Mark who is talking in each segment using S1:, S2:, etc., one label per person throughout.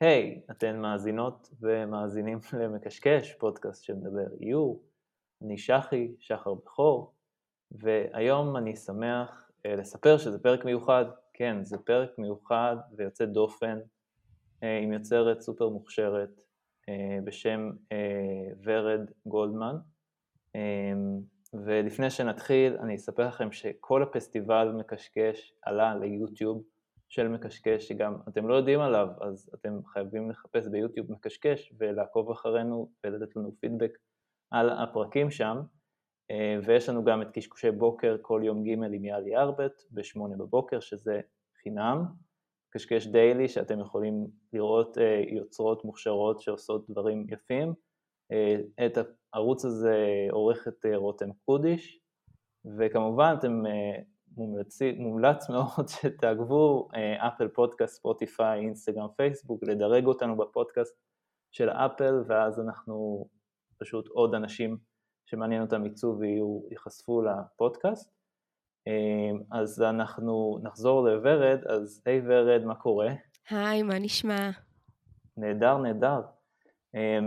S1: היי, hey, אתן מאזינות ומאזינים למקשקש, פודקאסט שמדבר איור. אני שחי, שחר בכור, והיום אני שמח uh, לספר שזה פרק מיוחד. כן, זה פרק מיוחד ויוצא דופן uh, עם יוצרת סופר מוכשרת uh, בשם ורד גולדמן. Um, ולפני שנתחיל, אני אספר לכם שכל הפסטיבל מקשקש עלה ליוטיוב. של מקשקש, שגם אתם לא יודעים עליו, אז אתם חייבים לחפש ביוטיוב מקשקש ולעקוב אחרינו ולתת לנו פידבק על הפרקים שם. אה, ויש לנו גם את קשקושי בוקר כל יום ג' עם יאלי ארבט בשמונה בבוקר, שזה חינם. קשקש דיילי שאתם יכולים לראות אה, יוצרות מוכשרות שעושות דברים יפים. אה, את הערוץ הזה עורכת רותם קודיש, וכמובן אתם מומלץ, מאוד שתעקבו אה, אפל פודקאסט, ספוטיפיי, אינסטגרם, פייסבוק, לדרג אותנו בפודקאסט של אפל ואז אנחנו פשוט עוד אנשים שמעניין אותם עיצוב ויהיו, ייחשפו לפודקאסט. אה, אז אנחנו נחזור לוורד, אז היי hey, ורד, מה קורה?
S2: היי, מה נשמע?
S1: נהדר, נהדר. אה,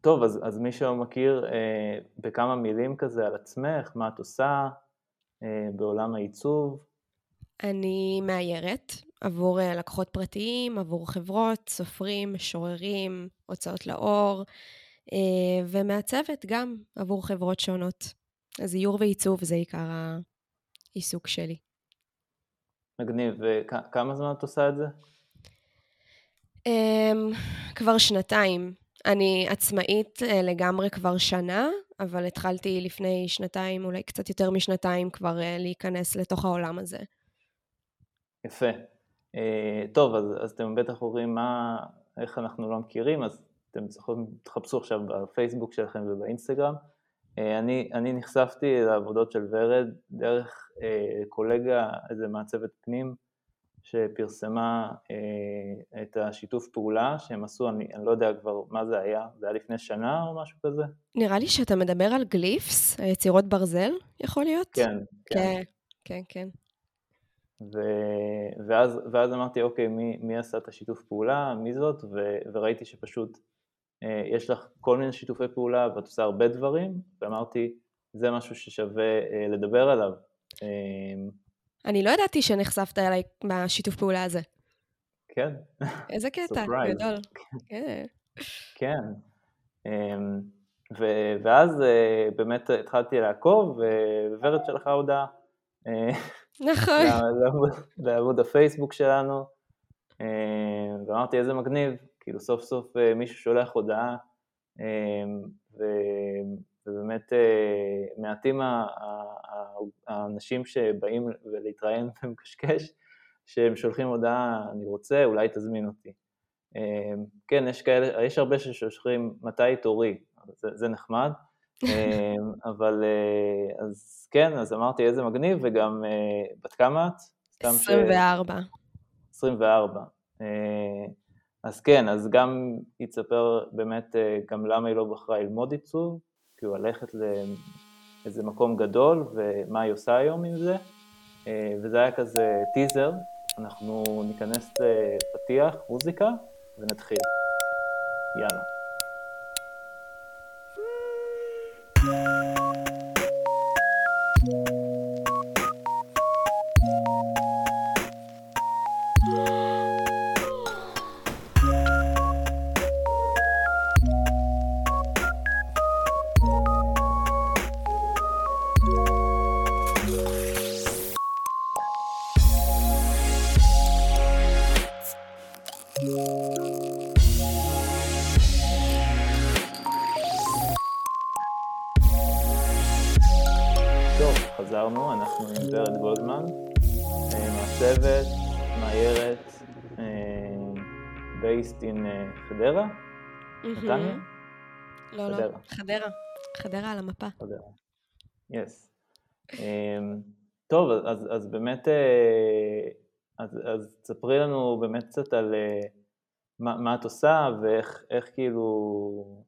S1: טוב, אז, אז מי שלא מכיר, בכמה מילים כזה על עצמך, מה את עושה, אה, בעולם העיצוב?
S2: אני מאיירת עבור אה, לקוחות פרטיים, עבור חברות, סופרים, משוררים, הוצאות לאור, אה, ומעצבת גם עבור חברות שונות. אז איור ועיצוב זה עיקר העיסוק שלי.
S1: מגניב, וכמה זמן את עושה את זה?
S2: אמ, כבר שנתיים. אני עצמאית לגמרי כבר שנה, אבל התחלתי לפני שנתיים, אולי קצת יותר משנתיים, כבר uh, להיכנס לתוך העולם הזה.
S1: יפה. Uh, טוב, אז, אז אתם בטח אומרים מה, איך אנחנו לא מכירים, אז אתם צריכים, תחפשו עכשיו בפייסבוק שלכם ובאינסטגרם. Uh, אני, אני נחשפתי לעבודות של ורד דרך קולגה, איזה מעצבת פנים, שפרסמה אה, את השיתוף פעולה שהם עשו, אני, אני לא יודע כבר מה זה היה, זה היה לפני שנה או משהו כזה?
S2: נראה לי שאתה מדבר על גליפס, יצירות ברזל, יכול להיות?
S1: כן, כן.
S2: כן, כן. כן.
S1: ו, ואז, ואז אמרתי, אוקיי, מי, מי עשה את השיתוף פעולה, מי זאת, ו, וראיתי שפשוט אה, יש לך כל מיני שיתופי פעולה ואת עושה הרבה דברים, ואמרתי, זה משהו ששווה אה, לדבר עליו. אה,
S2: אני לא ידעתי שנחשפת אליי מהשיתוף פעולה הזה.
S1: כן.
S2: איזה קטע, גדול. כן.
S1: כן. אמ, ואז אה, באמת התחלתי לעקוב, וורד שלחה הודעה.
S2: אה, נכון.
S1: לעמוד הפייסבוק שלנו, אה, ואמרתי איזה מגניב, כאילו סוף סוף מישהו שולח הודעה, ובאמת מעטים האנשים שבאים להתראיין ומקשקש, שהם שולחים הודעה, אני רוצה, אולי תזמין אותי. אמ, כן, יש כאלה, יש הרבה ששולחים מתי תורי, זה, זה נחמד, אמ, אבל אה, אז כן, אז אמרתי איזה מגניב, וגם אה, בת כמה את?
S2: 24. ש...
S1: 24. אז כן, אז גם היא תספר באמת אה, גם למה היא לא בחרה ללמוד עיצוב, כאילו ללכת לאיזה מקום גדול ומה היא עושה היום עם זה, וזה היה כזה טיזר, אנחנו ניכנס לפתיח, מוזיקה, ונתחיל. יאללה. נתניה?
S2: לא, לא, חדרה. חדרה על המפה.
S1: חדרה, יס. אמ, טוב, אז, אז באמת, אה, אז, אז תספרי לנו באמת קצת על אה, מה, מה את עושה ואיך איך כאילו,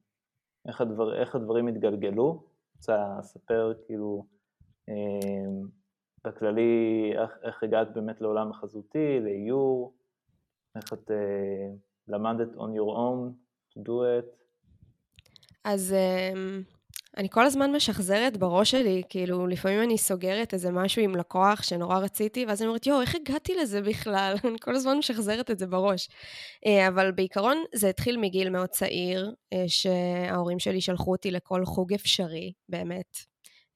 S1: איך, הדבר, איך הדברים התגלגלו. רוצה לספר כאילו אמ, בכללי איך, איך הגעת באמת לעולם החזותי, לאיור, איך את אה, למדת on your own do it?
S2: אז אמ, אני כל הזמן משחזרת בראש שלי, כאילו, לפעמים אני סוגרת איזה משהו עם לקוח שנורא רציתי, ואז אני אומרת, יואו, איך הגעתי לזה בכלל? אני כל הזמן משחזרת את זה בראש. אה, אבל בעיקרון זה התחיל מגיל מאוד צעיר, אה, שההורים שלי שלחו אותי לכל חוג אפשרי, באמת.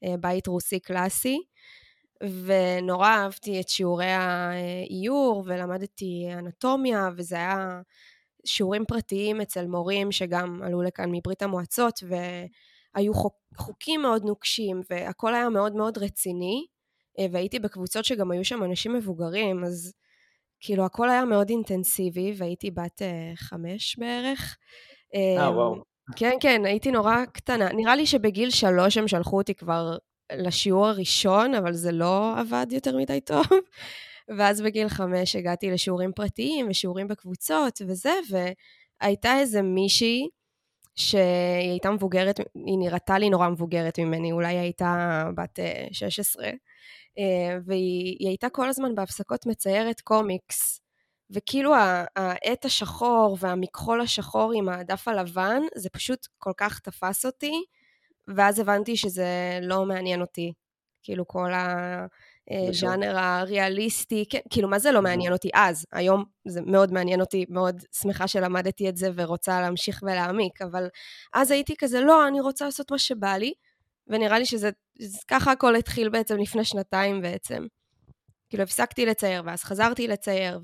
S2: אה, בית רוסי קלאסי. ונורא אהבתי את שיעורי האיור, ולמדתי אנטומיה, וזה היה שיעורים פרטיים אצל מורים שגם עלו לכאן מברית המועצות, והיו חוק, חוקים מאוד נוקשים, והכל היה מאוד מאוד רציני, אה, והייתי בקבוצות שגם היו שם אנשים מבוגרים, אז כאילו הכל היה מאוד אינטנסיבי, והייתי בת uh, חמש בערך.
S1: אה, אמ, וואו.
S2: כן, כן, הייתי נורא קטנה. נראה לי שבגיל שלוש הם שלחו אותי כבר לשיעור הראשון, אבל זה לא עבד יותר מדי טוב. ואז בגיל חמש הגעתי לשיעורים פרטיים ושיעורים בקבוצות וזה, והייתה איזה מישהי שהיא הייתה מבוגרת, היא נראתה לי נורא מבוגרת ממני, אולי היא הייתה בת 16, אה, אה, והיא הייתה כל הזמן בהפסקות מציירת קומיקס. וכאילו העט השחור והמכחול השחור עם הדף הלבן, זה פשוט כל כך תפס אותי, ואז הבנתי שזה לא מעניין אותי. כאילו כל הז'אנר הריאליסטי, כן, כאילו מה זה לא מעניין אותי אז? היום זה מאוד מעניין אותי, מאוד שמחה שלמדתי את זה ורוצה להמשיך ולהעמיק, אבל אז הייתי כזה, לא, אני רוצה לעשות מה שבא לי, ונראה לי שזה, ככה הכל התחיל בעצם לפני שנתיים בעצם. כאילו הפסקתי לצייר, ואז חזרתי לצייר,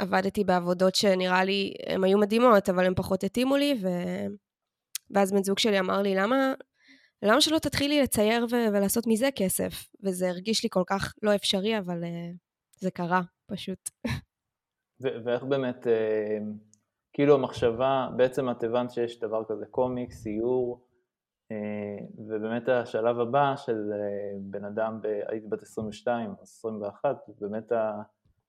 S2: ועבדתי אה, בעבודות שנראה לי, הן היו מדהימות, אבל הן פחות התאימו לי, ו... ואז בן זוג שלי אמר לי, למה, למה שלא תתחילי לצייר ו- ולעשות מזה כסף? וזה הרגיש לי כל כך לא אפשרי, אבל uh, זה קרה, פשוט.
S1: ו- ואיך באמת, uh, כאילו המחשבה, בעצם את הבנת שיש דבר כזה קומיקס, ציור, uh, ובאמת השלב הבא של uh, בן אדם, ב- היית בת 22 או 21, באמת ה...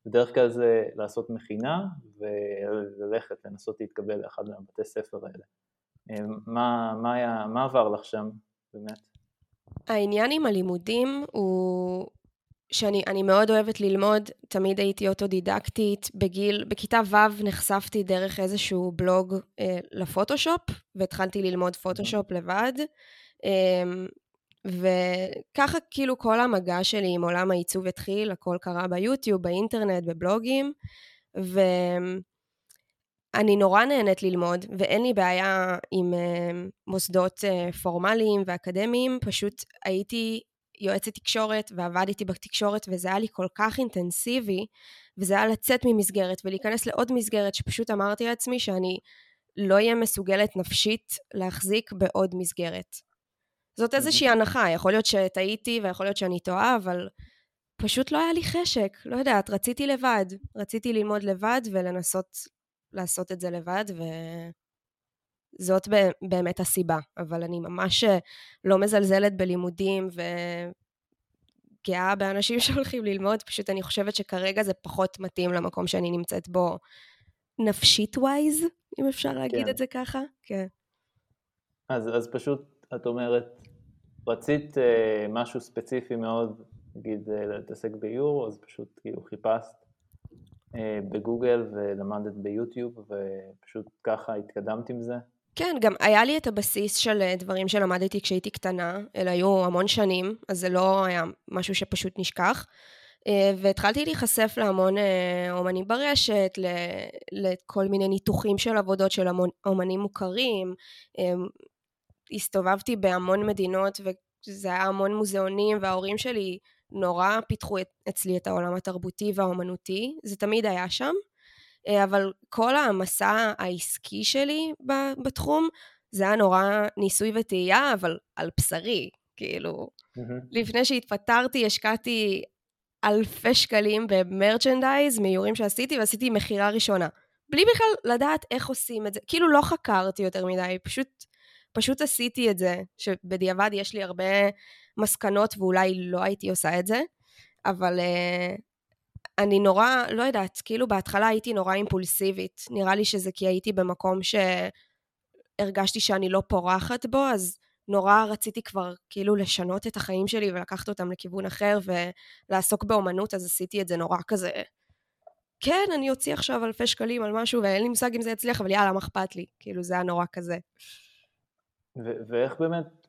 S1: בדרך כלל זה לעשות מכינה וללכת לנסות להתקבל לאחד מהבתי ספר האלה. מה, מה, היה, מה עבר לך שם באמת?
S2: העניין עם הלימודים הוא שאני מאוד אוהבת ללמוד, תמיד הייתי אוטודידקטית. בגיל, בכיתה ו' נחשפתי דרך איזשהו בלוג אה, לפוטושופ, והתחלתי ללמוד פוטושופ לבד. אה, וככה כאילו כל המגע שלי עם עולם העיצוב התחיל, הכל קרה ביוטיוב, באינטרנט, בבלוגים. ו... אני נורא נהנית ללמוד, ואין לי בעיה עם uh, מוסדות uh, פורמליים ואקדמיים, פשוט הייתי יועצת תקשורת ועבדתי בתקשורת, וזה היה לי כל כך אינטנסיבי, וזה היה לצאת ממסגרת ולהיכנס לעוד מסגרת, שפשוט אמרתי לעצמי שאני לא אהיה מסוגלת נפשית להחזיק בעוד מסגרת. זאת איזושהי הנחה, יכול להיות שטעיתי ויכול להיות שאני טועה, אבל פשוט לא היה לי חשק, לא יודעת, רציתי לבד, רציתי ללמוד לבד ולנסות לעשות את זה לבד, וזאת באמת הסיבה. אבל אני ממש אה, לא מזלזלת בלימודים וגאה באנשים שהולכים ללמוד, פשוט אני חושבת שכרגע זה פחות מתאים למקום שאני נמצאת בו נפשית ווייז, אם אפשר להגיד כן. את זה ככה. כן.
S1: אז, אז פשוט, את אומרת, רצית uh, משהו ספציפי מאוד, נגיד, uh, להתעסק באיור, אז פשוט כאילו חיפשת אה, בגוגל ולמדת ביוטיוב ופשוט ככה התקדמת עם זה?
S2: כן, גם היה לי את הבסיס של אה, דברים שלמדתי כשהייתי קטנה, אלה היו המון שנים, אז זה לא היה משהו שפשוט נשכח. אה, והתחלתי להיחשף להמון אומנים ברשת, לכל מיני ניתוחים של עבודות של אומנים מוכרים. הסתובבתי בהמון מדינות וזה היה המון מוזיאונים וההורים שלי נורא פיתחו את, אצלי את העולם התרבותי והאומנותי, זה תמיד היה שם, אה, אבל כל המסע העסקי שלי בתחום, זה היה נורא ניסוי וטעייה, אבל על בשרי, כאילו. Mm-hmm. לפני שהתפטרתי, השקעתי אלפי שקלים במרצ'נדייז, מאיורים שעשיתי, ועשיתי מכירה ראשונה. בלי בכלל לדעת איך עושים את זה. כאילו לא חקרתי יותר מדי, פשוט, פשוט עשיתי את זה, שבדיעבד יש לי הרבה מסקנות ואולי לא הייתי עושה את זה, אבל uh, אני נורא, לא יודעת, כאילו בהתחלה הייתי נורא אימפולסיבית. נראה לי שזה כי הייתי במקום שהרגשתי שאני לא פורחת בו, אז נורא רציתי כבר כאילו לשנות את החיים שלי ולקחת אותם לכיוון אחר ולעסוק באומנות, אז עשיתי את זה נורא כזה, כן, אני אוציא עכשיו אלפי שקלים על משהו, ואין לי מושג אם זה יצליח, אבל יאללה, מה אכפת לי? כאילו, זה היה נורא כזה.
S1: ו- ואיך באמת,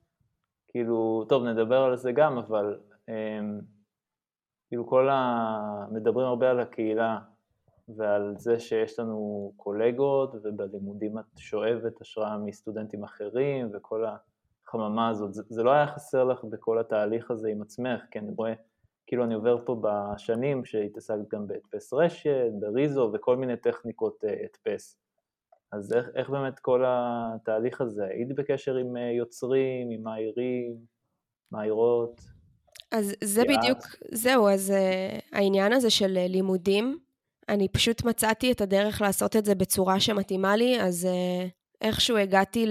S1: כאילו, טוב, נדבר על זה גם, אבל אמ, כאילו כל ה... מדברים הרבה על הקהילה ועל זה שיש לנו קולגות, ובלימודים את שואבת השראה מסטודנטים אחרים, וכל החממה הזאת. זה, זה לא היה חסר לך בכל התהליך הזה עם עצמך, כי אני רואה, כאילו אני עובר פה בשנים שהתעסקת גם בהדפס רשת, בריזו וכל מיני טכניקות אה, הדפס. אז איך, איך באמת כל התהליך הזה? היית בקשר עם אה, יוצרים, עם מאיירים, מאיירות?
S2: אז זה בדיוק, זהו, אז uh, העניין הזה של uh, לימודים, אני פשוט מצאתי את הדרך לעשות את זה בצורה שמתאימה לי, אז uh, איכשהו הגעתי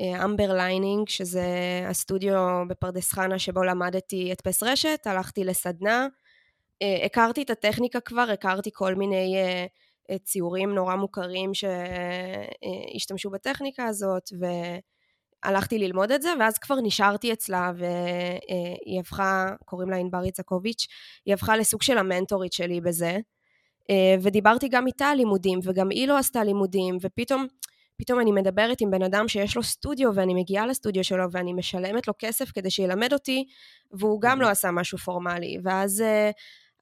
S2: לאמבר ליינינג, שזה הסטודיו בפרדס חנה שבו למדתי הדפס רשת, הלכתי לסדנה, הכרתי את הטכניקה כבר, הכרתי כל מיני uh, ציורים נורא מוכרים שהשתמשו בטכניקה הזאת, ו... הלכתי ללמוד את זה, ואז כבר נשארתי אצלה, והיא הפכה, קוראים לה ענבר יצקוביץ', היא הפכה לסוג של המנטורית שלי בזה. ודיברתי גם איתה על לימודים, וגם היא לא עשתה לימודים, ופתאום, פתאום אני מדברת עם בן אדם שיש לו סטודיו, ואני מגיעה לסטודיו שלו, ואני משלמת לו כסף כדי שילמד אותי, והוא גם לא עשה משהו פורמלי. ואז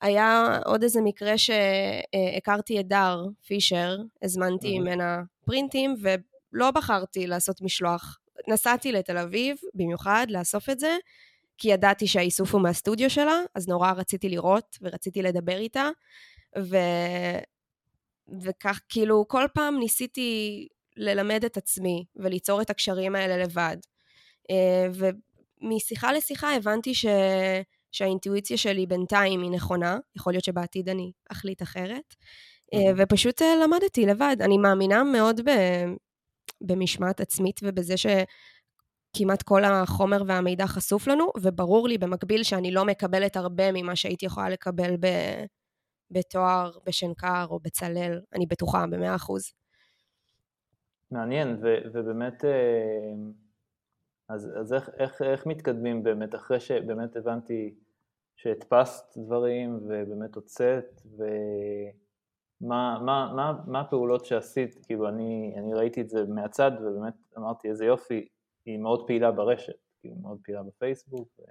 S2: היה עוד איזה מקרה שהכרתי את דר פישר, הזמנתי ממנה פרינטים, ולא בחרתי לעשות משלוח. נסעתי לתל אביב במיוחד לאסוף את זה, כי ידעתי שהאיסוף הוא מהסטודיו שלה, אז נורא רציתי לראות ורציתי לדבר איתה, ו... וכך כאילו כל פעם ניסיתי ללמד את עצמי וליצור את הקשרים האלה לבד. אה, ומשיחה לשיחה הבנתי ש... שהאינטואיציה שלי בינתיים היא נכונה, יכול להיות שבעתיד אני אחליט אחרת, אה, ופשוט אה, למדתי לבד. אני מאמינה מאוד ב... במשמעת עצמית ובזה שכמעט כל החומר והמידע חשוף לנו, וברור לי במקביל שאני לא מקבלת הרבה ממה שהייתי יכולה לקבל ב... בתואר, בשנקר או בצלאל, אני בטוחה במאה אחוז.
S1: מעניין, ו- ובאמת, אה, אז, אז איך, איך, איך מתקדמים באמת, אחרי שבאמת הבנתי שהדפסת דברים ובאמת הוצאת, ו... מה, מה, מה, הפעולות שעשית, כאילו אני, אני ראיתי את זה מהצד ובאמת אמרתי איזה יופי, היא מאוד פעילה ברשת, כאילו מאוד פעילה בפייסבוק, ו...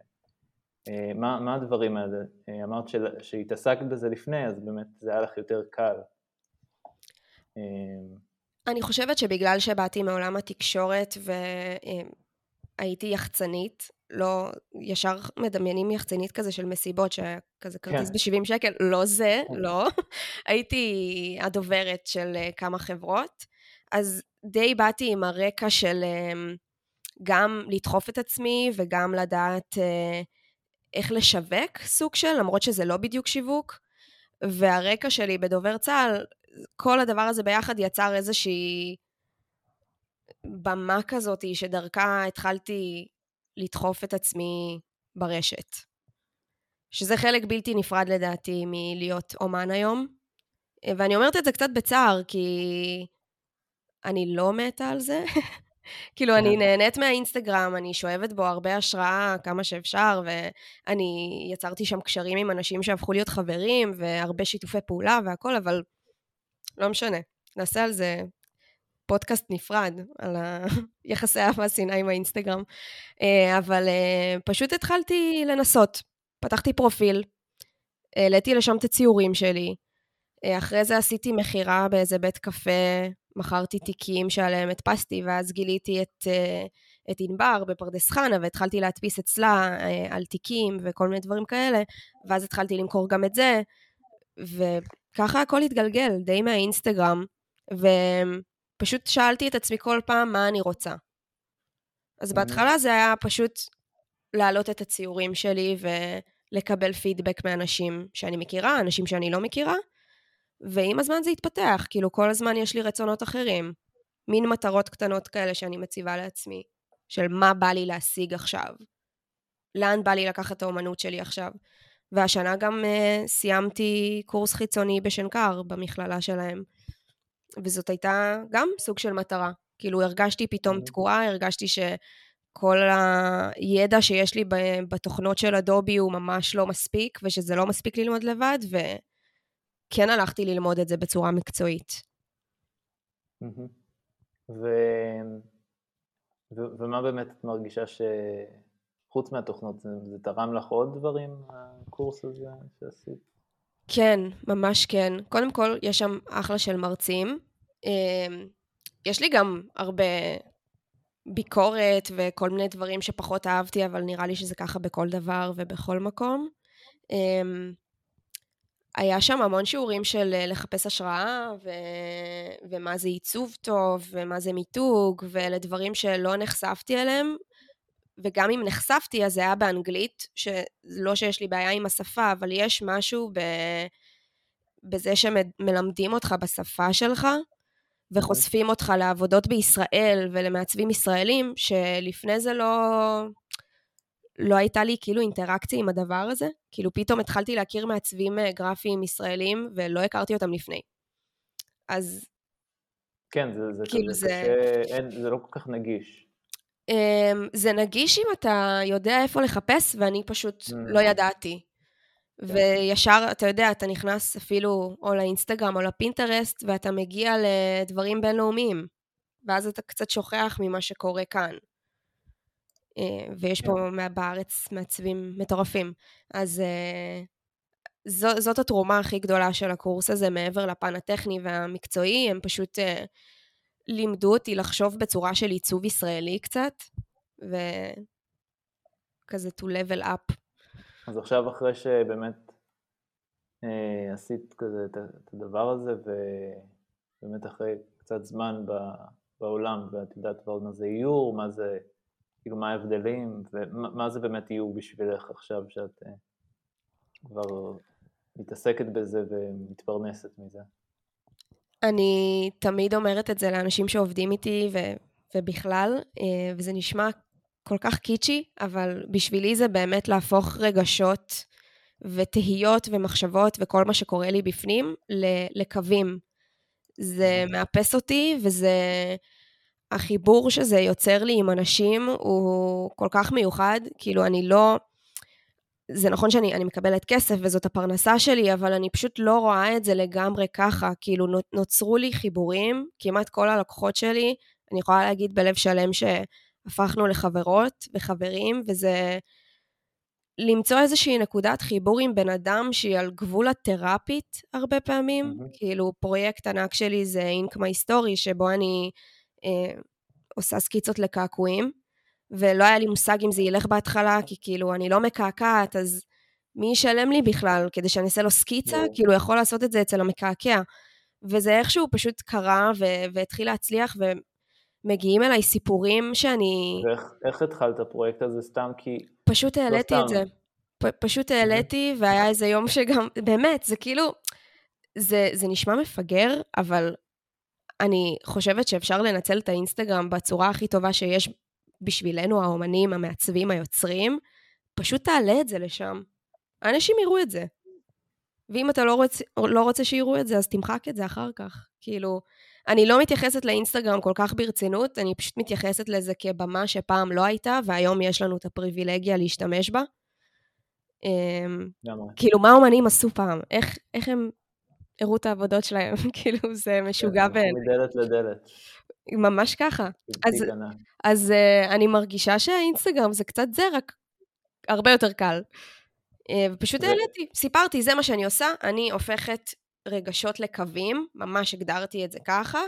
S1: אה, מה, מה הדברים האלה? אה, אמרת שהתעסקת בזה לפני, אז באמת זה היה לך יותר קל.
S2: אה, אני חושבת שבגלל שבאתי מעולם התקשורת והייתי יחצנית, לא, ישר מדמיינים יחצנית כזה של מסיבות, שכזה כרטיס כן. ב-70 שקל, לא זה, כן. לא. הייתי הדוברת של אה, כמה חברות, אז די באתי עם הרקע של אמ, גם לדחוף את עצמי וגם לדעת אה, איך לשווק סוג של, למרות שזה לא בדיוק שיווק. והרקע שלי בדובר צה"ל, כל הדבר הזה ביחד יצר איזושהי במה כזאת שדרכה התחלתי לדחוף את עצמי ברשת. שזה חלק בלתי נפרד לדעתי מלהיות אומן היום. ואני אומרת את זה קצת בצער, כי אני לא מתה על זה. כאילו, אני. נהנית מהאינסטגרם, אני שואבת בו הרבה השראה כמה שאפשר, ואני יצרתי שם קשרים עם אנשים שהפכו להיות חברים, והרבה שיתופי פעולה והכל, אבל לא משנה. נעשה על זה פודקאסט נפרד על היחסי אהבה שנאה עם האינסטגרם. אה, אבל אה, פשוט התחלתי לנסות. פתחתי פרופיל, העליתי לשם את הציורים שלי. אה, אחרי זה עשיתי מכירה באיזה בית קפה, מכרתי תיקים שעליהם הדפסתי, ואז גיליתי את, את ענבר בפרדס חנה, והתחלתי להדפיס אצלה על תיקים וכל מיני דברים כאלה, ואז התחלתי למכור גם את זה, וככה הכל התגלגל, די מהאינסטגרם. ו... פשוט שאלתי את עצמי כל פעם מה אני רוצה. אז בהתחלה זה היה פשוט להעלות את הציורים שלי ולקבל פידבק מאנשים שאני מכירה, אנשים שאני לא מכירה, ועם הזמן זה התפתח, כאילו כל הזמן יש לי רצונות אחרים. מין מטרות קטנות כאלה שאני מציבה לעצמי, של מה בא לי להשיג עכשיו. לאן בא לי לקחת את האומנות שלי עכשיו. והשנה גם uh, סיימתי קורס חיצוני בשנקר, במכללה שלהם. וזאת הייתה גם סוג של מטרה. כאילו הרגשתי פתאום אוקיי. תקועה, הרגשתי שכל הידע שיש לי בתוכנות של אדובי הוא ממש לא מספיק, ושזה לא מספיק ללמוד לבד, כן הלכתי ללמוד את זה בצורה מקצועית.
S1: ו... ו... ומה באמת את מרגישה שחוץ מהתוכנות, זה, זה תרם לך עוד דברים, הקורס הזה שעשית?
S2: כן, ממש כן. קודם כל, יש שם אחלה של מרצים. אמ, יש לי גם הרבה ביקורת וכל מיני דברים שפחות אהבתי, אבל נראה לי שזה ככה בכל דבר ובכל מקום. אמ, היה שם המון שיעורים של אה, לחפש השראה, ו... ומה זה עיצוב טוב, ומה זה מיתוג, ואלה דברים שלא נחשפתי אליהם, וגם אם נחשפתי אז זה היה באנגלית, שלא שיש לי בעיה עם השפה, אבל יש משהו ב... בזה שמלמדים אותך בשפה שלך, וחושפים אותך לעבודות בישראל ולמעצבים ישראלים, שלפני זה לא... לא הייתה לי כאילו אינטראקציה עם הדבר הזה. כאילו פתאום התחלתי להכיר מעצבים אה, גרפיים ישראלים ולא הכרתי אותם לפני. אז...
S1: כן, זה, זה כאילו זה... קשה, אין, זה לא כל כך נגיש.
S2: Um, זה נגיש אם אתה יודע איפה לחפש, ואני פשוט mm. לא ידעתי. כן. וישר, אתה יודע, אתה נכנס אפילו או לאינסטגרם או לפינטרסט, ואתה מגיע לדברים בינלאומיים. ואז אתה קצת שוכח ממה שקורה כאן. אה, ויש פה כן. בארץ מעצבים מטורפים. אז אה, זו, זאת התרומה הכי גדולה של הקורס הזה, מעבר לפן הטכני והמקצועי, הם פשוט אה, לימדו אותי לחשוב בצורה של עיצוב ישראלי קצת, וכזה to level up.
S1: אז עכשיו אחרי שבאמת אה, עשית כזה את הדבר הזה, ובאמת אחרי קצת זמן בעולם, ואת יודעת כבר מה זה איור, מה זה כאילו מה ההבדלים, ומה זה באמת איור בשבילך עכשיו שאת uh, כבר מתעסקת בזה ומתפרנסת מזה?
S2: אני תמיד אומרת את זה לאנשים שעובדים איתי ו- ובכלל, uh, וזה נשמע כל כך קיצ'י, אבל בשבילי זה באמת להפוך רגשות ותהיות ומחשבות וכל מה שקורה לי בפנים לקווים. זה מאפס אותי וזה... החיבור שזה יוצר לי עם אנשים הוא כל כך מיוחד, כאילו אני לא... זה נכון שאני מקבלת כסף וזאת הפרנסה שלי, אבל אני פשוט לא רואה את זה לגמרי ככה. כאילו נוצרו לי חיבורים, כמעט כל הלקוחות שלי, אני יכולה להגיד בלב שלם שהפכנו לחברות וחברים, וזה למצוא איזושהי נקודת חיבור עם בן אדם שהיא על גבול התרפית הרבה פעמים. Mm-hmm. כאילו פרויקט ענק שלי זה אינקמה היסטורי, שבו אני... אה, עושה סקיצות לקעקועים, ולא היה לי מושג אם זה ילך בהתחלה, כי כאילו אני לא מקעקעת, אז מי ישלם לי בכלל כדי שאני אעשה לו סקיצה? כאילו יכול לעשות את זה אצל המקעקע. וזה איכשהו פשוט קרה ו- והתחיל להצליח, ומגיעים אליי סיפורים שאני...
S1: ואיך התחלת את הפרויקט הזה סתם כי...
S2: פשוט לא העליתי לא את זה. פ- פשוט העליתי, והיה איזה יום שגם, באמת, זה כאילו, זה, זה נשמע מפגר, אבל אני חושבת שאפשר לנצל את האינסטגרם בצורה הכי טובה שיש בשבילנו, האומנים, המעצבים, היוצרים. פשוט תעלה את זה לשם. האנשים יראו את זה. ואם אתה לא רוצה, לא רוצה שיראו את זה, אז תמחק את זה אחר כך. כאילו, אני לא מתייחסת לאינסטגרם כל כך ברצינות, אני פשוט מתייחסת לזה כבמה שפעם לא הייתה, והיום יש לנו את הפריבילגיה להשתמש בה. אמ, כאילו, מה האומנים עשו פעם? איך, איך הם הראו את העבודות שלהם, כאילו זה משוגע
S1: כן, בעיניי. מדלת לדלת.
S2: ממש ככה. אז, אז uh, אני מרגישה שהאינסטגרם זה קצת זה, רק הרבה יותר קל. Uh, ופשוט העליתי, סיפרתי, זה מה שאני עושה, אני הופכת רגשות לקווים, ממש הגדרתי את זה ככה.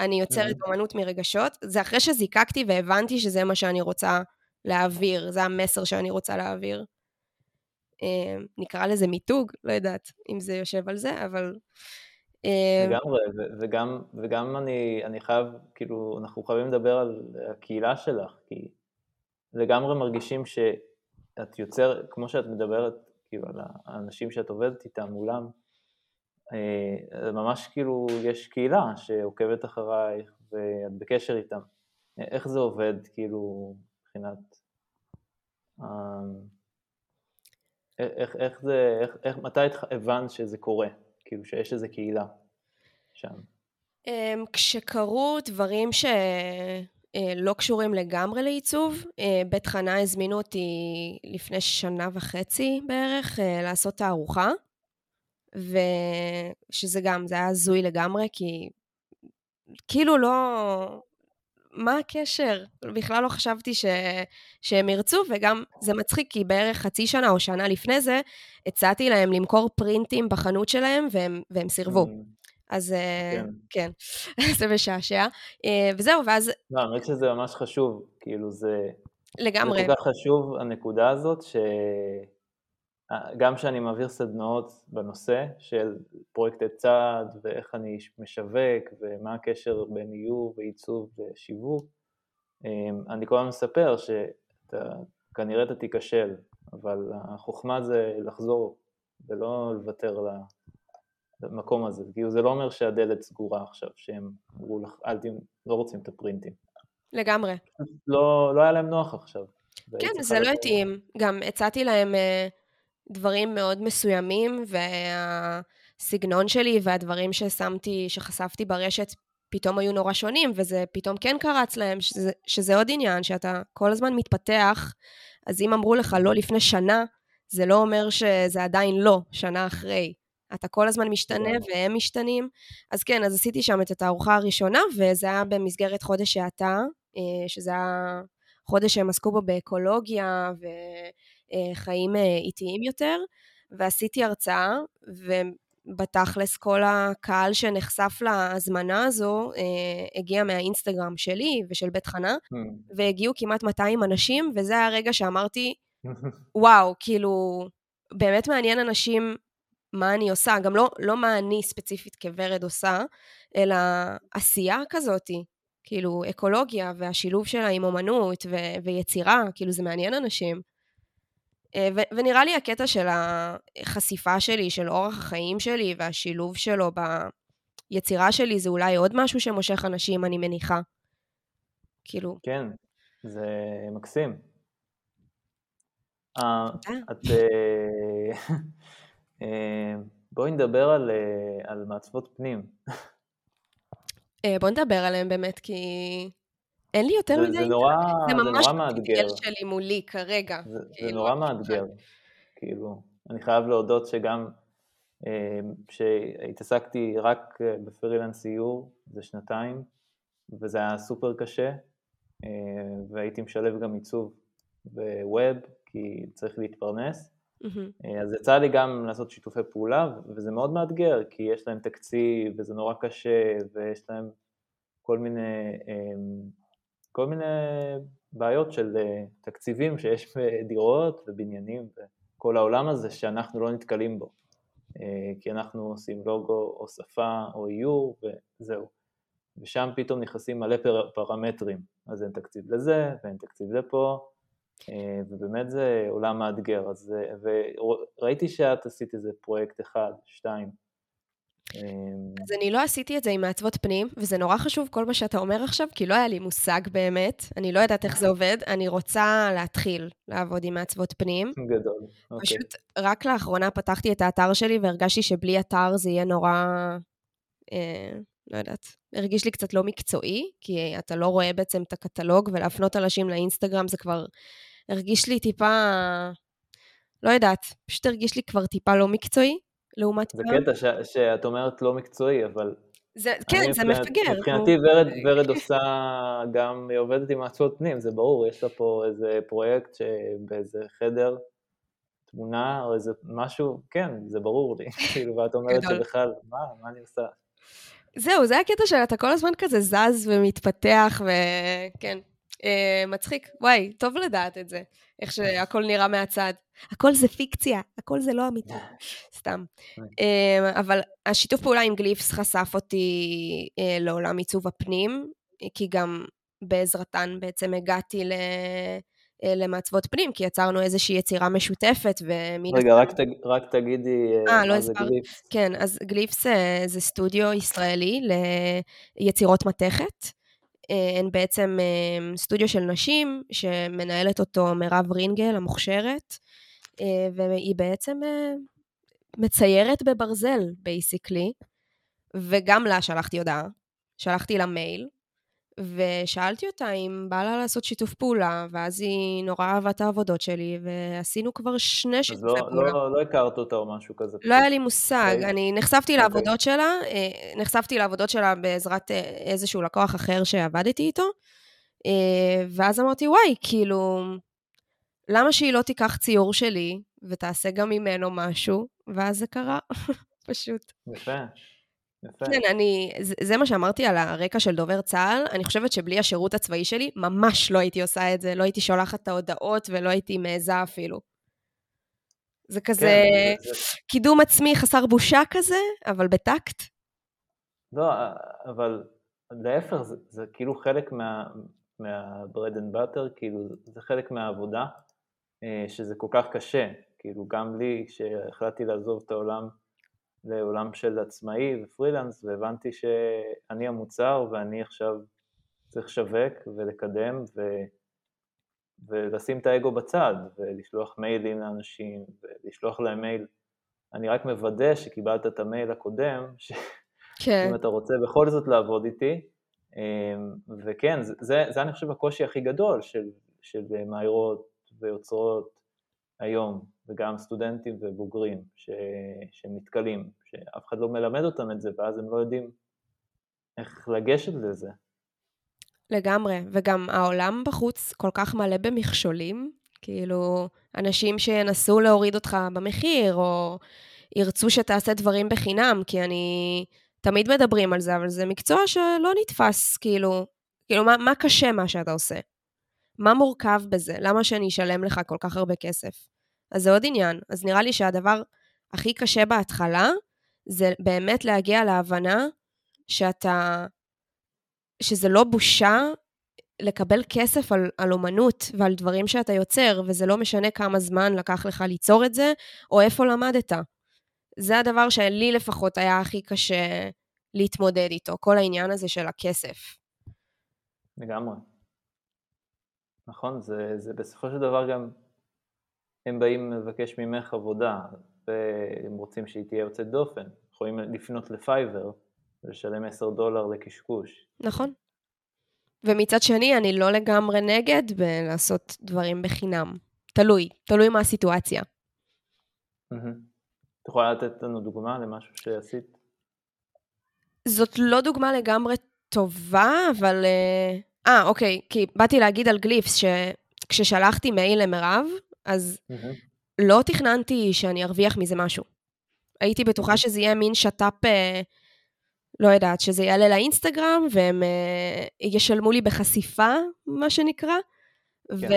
S2: אני יוצרת אומנות מרגשות, זה אחרי שזיקקתי והבנתי שזה מה שאני רוצה להעביר, זה המסר שאני רוצה להעביר. אה, נקרא לזה מיתוג, לא יודעת אם זה יושב על זה, אבל...
S1: אה, לגמרי, וגם, וגם אני, אני חייב, כאילו, אנחנו חייבים לדבר על הקהילה שלך, כי לגמרי מרגישים שאת יוצר, כמו שאת מדברת, כאילו, על האנשים שאת עובדת איתם, מולם, אה, ממש כאילו יש קהילה שעוקבת אחרייך ואת בקשר איתם. איך זה עובד, כאילו, מבחינת... איך, איך זה, איך, איך, מתי הבנת שזה קורה? כאילו שיש איזה קהילה שם.
S2: אמ, כשקרו דברים שלא אה, קשורים לגמרי לעיצוב, אה, בית חנה הזמינו אותי לפני שנה וחצי בערך אה, לעשות תערוכה. ושזה גם, זה היה הזוי לגמרי, כי כאילו לא... מה הקשר? בכלל לא חשבתי ש... שהם ירצו, וגם זה מצחיק, כי בערך חצי שנה או שנה לפני זה, הצעתי להם למכור פרינטים בחנות שלהם, והם, והם סירבו. Mm. אז אה, כן, כן. זה משעשע. אה, וזהו, ואז...
S1: לא, האמת שזה ממש חשוב, כאילו זה...
S2: לגמרי.
S1: זה כל כך חשוב, הנקודה הזאת, ש... גם כשאני מעביר סדנאות בנושא של פרויקטי צעד ואיך אני משווק ומה הקשר בין איור ועיצוב ושיווק, אמ, אני כל הזמן מספר שכנראה אתה תיכשל, אבל החוכמה זה לחזור ולא לוותר למקום הזה, כאילו זה לא אומר שהדלת סגורה עכשיו, שהם אמרו לך, אל תים, לא רוצים את הפרינטים.
S2: לגמרי.
S1: לא, לא היה להם נוח עכשיו.
S2: כן, זה לא התאים. גם הצעתי להם... Uh... דברים מאוד מסוימים, והסגנון שלי והדברים ששמתי, שחשפתי ברשת, פתאום היו נורא שונים, וזה פתאום כן קרץ להם, שזה, שזה עוד עניין, שאתה כל הזמן מתפתח, אז אם אמרו לך לא לפני שנה, זה לא אומר שזה עדיין לא, שנה אחרי. אתה כל הזמן משתנה והם משתנים. אז כן, אז עשיתי שם את התערוכה הראשונה, וזה היה במסגרת חודש האטה, אה, שזה היה חודש שהם עסקו בו באקולוגיה, ו... חיים אה, איטיים יותר, ועשיתי הרצאה, ובתכלס כל הקהל שנחשף להזמנה הזו אה, הגיע מהאינסטגרם שלי ושל בית חנה, mm. והגיעו כמעט 200 אנשים, וזה היה הרגע שאמרתי, וואו, כאילו, באמת מעניין אנשים מה אני עושה, גם לא, לא מה אני ספציפית כוורד עושה, אלא עשייה כזאתי. כאילו, אקולוגיה והשילוב שלה עם אומנות ו- ויצירה, כאילו, זה מעניין אנשים. אה, ו- ונראה לי הקטע של החשיפה שלי, של אורח החיים שלי והשילוב שלו ביצירה שלי, זה אולי עוד משהו שמושך אנשים, אני מניחה. כאילו...
S1: כן, זה מקסים. אה, את... אה, בואי נדבר על, על מעצבות פנים.
S2: בואי נדבר עליהם באמת, כי אין לי יותר מדי...
S1: זה נורא, זה ממש מאתגר.
S2: שלי מולי כרגע.
S1: זה, כאילו, נורא מאתגר. כאילו, אני חייב להודות שגם כשהתעסקתי אה, רק אה, בפרילנס איור, זה שנתיים, וזה היה סופר קשה, אה, והייתי משלב גם עיצוב בווב, כי צריך להתפרנס. Mm-hmm. אז יצא לי גם לעשות שיתופי פעולה, וזה מאוד מאתגר, כי יש להם תקציב, וזה נורא קשה, ויש להם כל מיני כל מיני בעיות של אה, תקציבים שיש בדירות ובניינים וכל העולם הזה שאנחנו לא נתקלים בו, אה, כי אנחנו עושים לוגו או שפה או איור וזהו. ושם פתאום נכנסים מלא פר, פרמטרים, אז אין תקציב לזה ואין תקציב לפה, אה, ובאמת זה עולם מאתגר. אז, וראיתי שאת עשית איזה פרויקט אחד, שתיים,
S2: אז אני לא עשיתי את זה עם מעצבות פנים, וזה נורא חשוב כל מה שאתה אומר עכשיו, כי לא היה לי מושג באמת, אני לא יודעת איך זה עובד, אני רוצה להתחיל לעבוד עם מעצבות פנים.
S1: גדול, אוקיי.
S2: פשוט רק לאחרונה פתחתי את האתר שלי והרגשתי שבלי אתר זה יהיה נורא, אה, לא יודעת, הרגיש לי קצת לא מקצועי, כי אתה לא רואה בעצם את הקטלוג, ולהפנות אנשים לאינסטגרם זה כבר הרגיש לי טיפה, לא יודעת, פשוט הרגיש לי כבר טיפה לא מקצועי. לעומת
S1: זה. קטע ש, שאת אומרת לא מקצועי, אבל...
S2: זה, כן, זה מפגר.
S1: מבחינתי ורד, ורד עושה גם, היא עובדת עם מעצבות פנים, זה ברור, יש לה פה איזה פרויקט שבאיזה חדר, תמונה או איזה משהו, כן, זה ברור לי, כאילו, ואת אומרת שבכלל, מה, מה אני עושה?
S2: זהו, זה הקטע שאתה כל הזמן כזה זז ומתפתח, וכן, אה, מצחיק. וואי, טוב לדעת את זה, איך שהכל נראה מהצד. הכל זה פיקציה, הכל זה לא אמיתי, סתם. אה, אבל השיתוף פעולה עם גליפס חשף אותי אה, לעולם עיצוב הפנים, כי גם בעזרתן בעצם הגעתי ל... אה, למעצבות פנים, כי יצרנו איזושהי יצירה משותפת,
S1: ומין... רגע, רק, תג, רק תגידי
S2: אה, לא הסברת. כן, אז גליפס זה סטודיו ישראלי ליצירות מתכת. הן בעצם סטודיו של נשים, שמנהלת אותו מירב רינגל המוכשרת, אה, והיא בעצם אה, מציירת בברזל, basically, וגם לה שלחתי הודעה, שלחתי לה מייל, ושאלתי אותה אם בא לה לעשות שיתוף פעולה, ואז היא נורא אהבה את העבודות שלי, ועשינו כבר שני שיתופי
S1: לא,
S2: פעולה.
S1: לא, לא הכרת אותה או משהו כזה.
S2: לא היה לי מושג,
S1: אוקיי.
S2: אני נחשפתי
S1: אוקיי.
S2: לעבודות שלה, אה, נחשפתי לעבודות שלה בעזרת אה, איזשהו לקוח אחר שעבדתי איתו, אה, ואז אמרתי, וואי, כאילו, למה שהיא לא תיקח ציור שלי ותעשה גם ממנו משהו? ואז זה קרה, פשוט.
S1: יפה, יפה.
S2: כן, אני, זה, זה מה שאמרתי על הרקע של דובר צה"ל. אני חושבת שבלי השירות הצבאי שלי, ממש לא הייתי עושה את זה. לא הייתי שולחת את ההודעות ולא הייתי מעיזה אפילו. זה כזה
S1: כן, זה- זה-
S2: קידום עצמי חסר בושה כזה, אבל בטקט.
S1: לא, אבל להפך, זה, זה כאילו חלק מה, מה-bread and butter, כאילו זה חלק מהעבודה, אה, שזה כל כך קשה. כאילו גם לי, כשהחלטתי לעזוב את העולם לעולם של עצמאי ופרילנס, והבנתי שאני המוצר ואני עכשיו צריך לשווק ולקדם ו... ולשים את האגו בצד, ולשלוח מיילים לאנשים, ולשלוח להם מייל. אני רק מוודא שקיבלת את המייל הקודם, ש...
S2: כן.
S1: אם אתה רוצה בכל זאת לעבוד איתי, אמ, וכן, זה, זה, זה אני חושב הקושי הכי גדול של, של מאיירות ויוצרות היום, וגם סטודנטים ובוגרים ש, שנתקלים, שאף אחד לא מלמד אותם את זה, ואז הם לא יודעים איך לגשת לזה.
S2: לגמרי, וגם העולם בחוץ כל כך מלא במכשולים, כאילו, אנשים שינסו להוריד אותך במחיר, או ירצו שתעשה דברים בחינם, כי אני... תמיד מדברים על זה, אבל זה מקצוע שלא נתפס, כאילו, כאילו, מה, מה קשה מה שאתה עושה? מה מורכב בזה? למה שאני אשלם לך כל כך הרבה כסף? אז זה עוד עניין. אז נראה לי שהדבר הכי קשה בהתחלה, זה באמת להגיע להבנה שאתה שזה לא בושה לקבל כסף על, על אומנות ועל דברים שאתה יוצר, וזה לא משנה כמה זמן לקח לך ליצור את זה, או איפה למדת. זה הדבר שלי לפחות היה הכי קשה להתמודד איתו, כל העניין הזה של הכסף.
S1: לגמרי. נכון, זה, זה בסופו של דבר גם, הם באים לבקש ממך עבודה, והם רוצים שהיא תהיה יוצאת דופן. יכולים לפנות לפייבר ולשלם 10 דולר לקשקוש.
S2: נכון. ומצד שני, אני לא לגמרי נגד בלעשות דברים בחינם. תלוי, תלוי מה הסיטואציה.
S1: את יכולה לתת לנו דוגמה למשהו שעשית?
S2: זאת לא דוגמה לגמרי טובה, אבל... אה, אה, אוקיי, כי באתי להגיד על גליפס, שכששלחתי מייל למירב, אז
S1: מהמם.
S2: לא תכננתי שאני ארוויח מזה משהו. הייתי בטוחה שזה יהיה מין שת"פ, אה, לא יודעת, שזה יעלה לאינסטגרם, והם אה, ישלמו לי בחשיפה, מה שנקרא,
S1: כן.